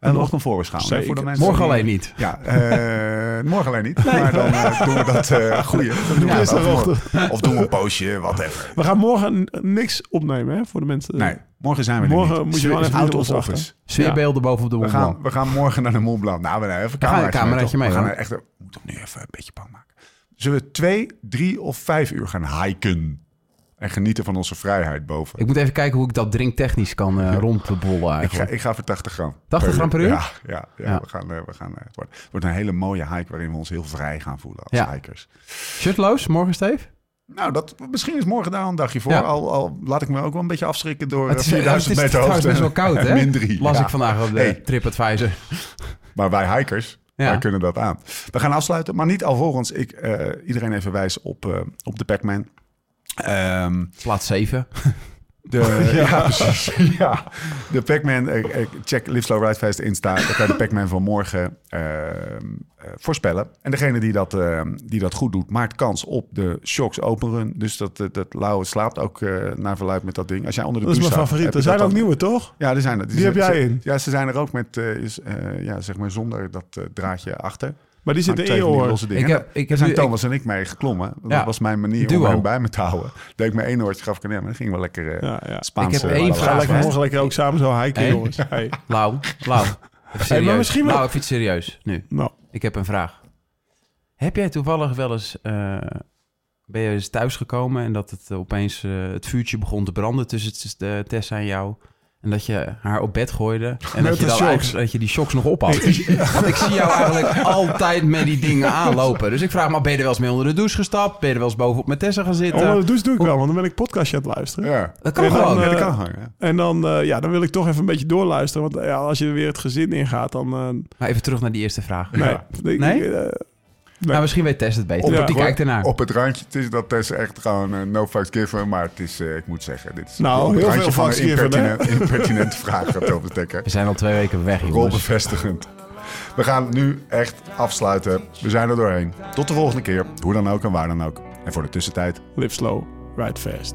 we we en nog een voorbeschouwing. Voor de mensen morgen die- alleen niet. Ja, eh, morgen alleen niet. Maar dan eh, doen we dat uh, goeie. Dan doen we Ja, dat. Of doen we een poosje, whatever. We gaan morgen niks opnemen hè, voor de mensen. Nee, morgen zijn we er Morgen niet. moet je gewoon even out of office. Sfeerbeelden bovenop de We Mont gaan, Blanc. we gaan morgen naar de Mont Blanc. Nou, we gaan even We gaan een cameraatje mee. toch? We gaan er echt, we moeten nu even een beetje bang maken. Zullen we twee, drie of vijf uur gaan hiken? En genieten van onze vrijheid boven. Ik moet even kijken hoe ik dat drinktechnisch kan eh rondbollen Ik ga, ik ga voor 80 gram. 80 gram per uur? Ja, ja, ja, Ja. We gaan, eh, we gaan, eh, het, wordt, het wordt een hele mooie hike waarin we ons heel vrij gaan voelen als Ja. hikers. Shirtloos, morgen Steve? Nou, dat, misschien is morgen daar een dagje voor. Ja. Al, al laat ik me ook wel een beetje afschrikken door Het is, 4000 het is meter hoogte. best wel koud, hè? Min drie. Las ik vandaag op de Hey. TripAdvisor. Maar wij hikers, Ja. wij kunnen dat aan. We gaan afsluiten, maar niet alvorens ik iedereen even wijs op, op de Pac-Man. Ehm, Plaats 7. de, ja. precies. ja. De Pac-Man, eh, eh, check Live Slow Ride Fast Insta. Dan kan je de Pac-Man van morgen ehm, eh, voorspellen. En degene die dat, ehm, die dat goed doet, maakt kans op de Shocks Open Run. Dus dat, dat, dat Lauwe slaapt ook naar verluid met dat ding. Als jij onder de Dat is mijn staat, favoriet. Er zijn ook nieuwe, toch? Ja, die zijn er. Die heb jij ze- in. Ja, ze zijn er ook met, is, ja, zeg maar zonder dat draadje achter. Maar die zitten in je oor. losse dingen. Ik heb- En ik heb zijn Thomas en ik mee geklommen. Dat Ja. was mijn manier Duo. om hem bij me te houden. Deed ik mijn één oortje, gaf ik een maar dat ging wel lekker eh Ja, ja. Spaans. Ik heb eh, één vraag, lekker, morgen lekker ook samen zo hiken, Hey. jongens. Hey. Lau, Lau. Even serieus. misschien wel- Lau, ik vind het serieus nu. Nou, Ik heb een vraag. Heb jij toevallig wel eens... eh, ben je eens thuisgekomen en dat het opeens het vuurtje begon te branden tussen Tessa en jou? En dat je haar op bed gooide. En Met dat je, de dan eigenlijk, dat je die shocks nog op had. Want ik zie jou eigenlijk altijd met die dingen aanlopen. Dus ik vraag me, ben je er wel eens mee onder de douche gestapt? Ben je er wel eens bovenop met Tessa gaan zitten? Oh, dat doe, doe ik wel, want dan ben ik podcastje aan het luisteren. Ja, dat kan En dan, gewoon. eh, ja dat kan. Ja. En dan, eh, ja, dan wil ik toch even een beetje doorluisteren. Want ja, als je weer het gezin ingaat, dan... eh, maar even terug naar die eerste vraag. nee. Ja. Ik- Nee? eh, nee. Maar misschien weet Tess het beter. Op want het- die kijkt ernaar. Op het randje, het is dat Tess echt gewoon eh, no fucks given. Maar het is, eh, ik moet zeggen, dit is Nou, heel randje veel van een impertinent, impertinente vraag gaat over tekken. We zijn al twee weken weg, jongens. Rolbevestigend. We gaan nu echt afsluiten. We zijn er doorheen. Tot de volgende keer. Hoe dan ook en waar dan ook. En voor de tussentijd, Live slow, ride fast.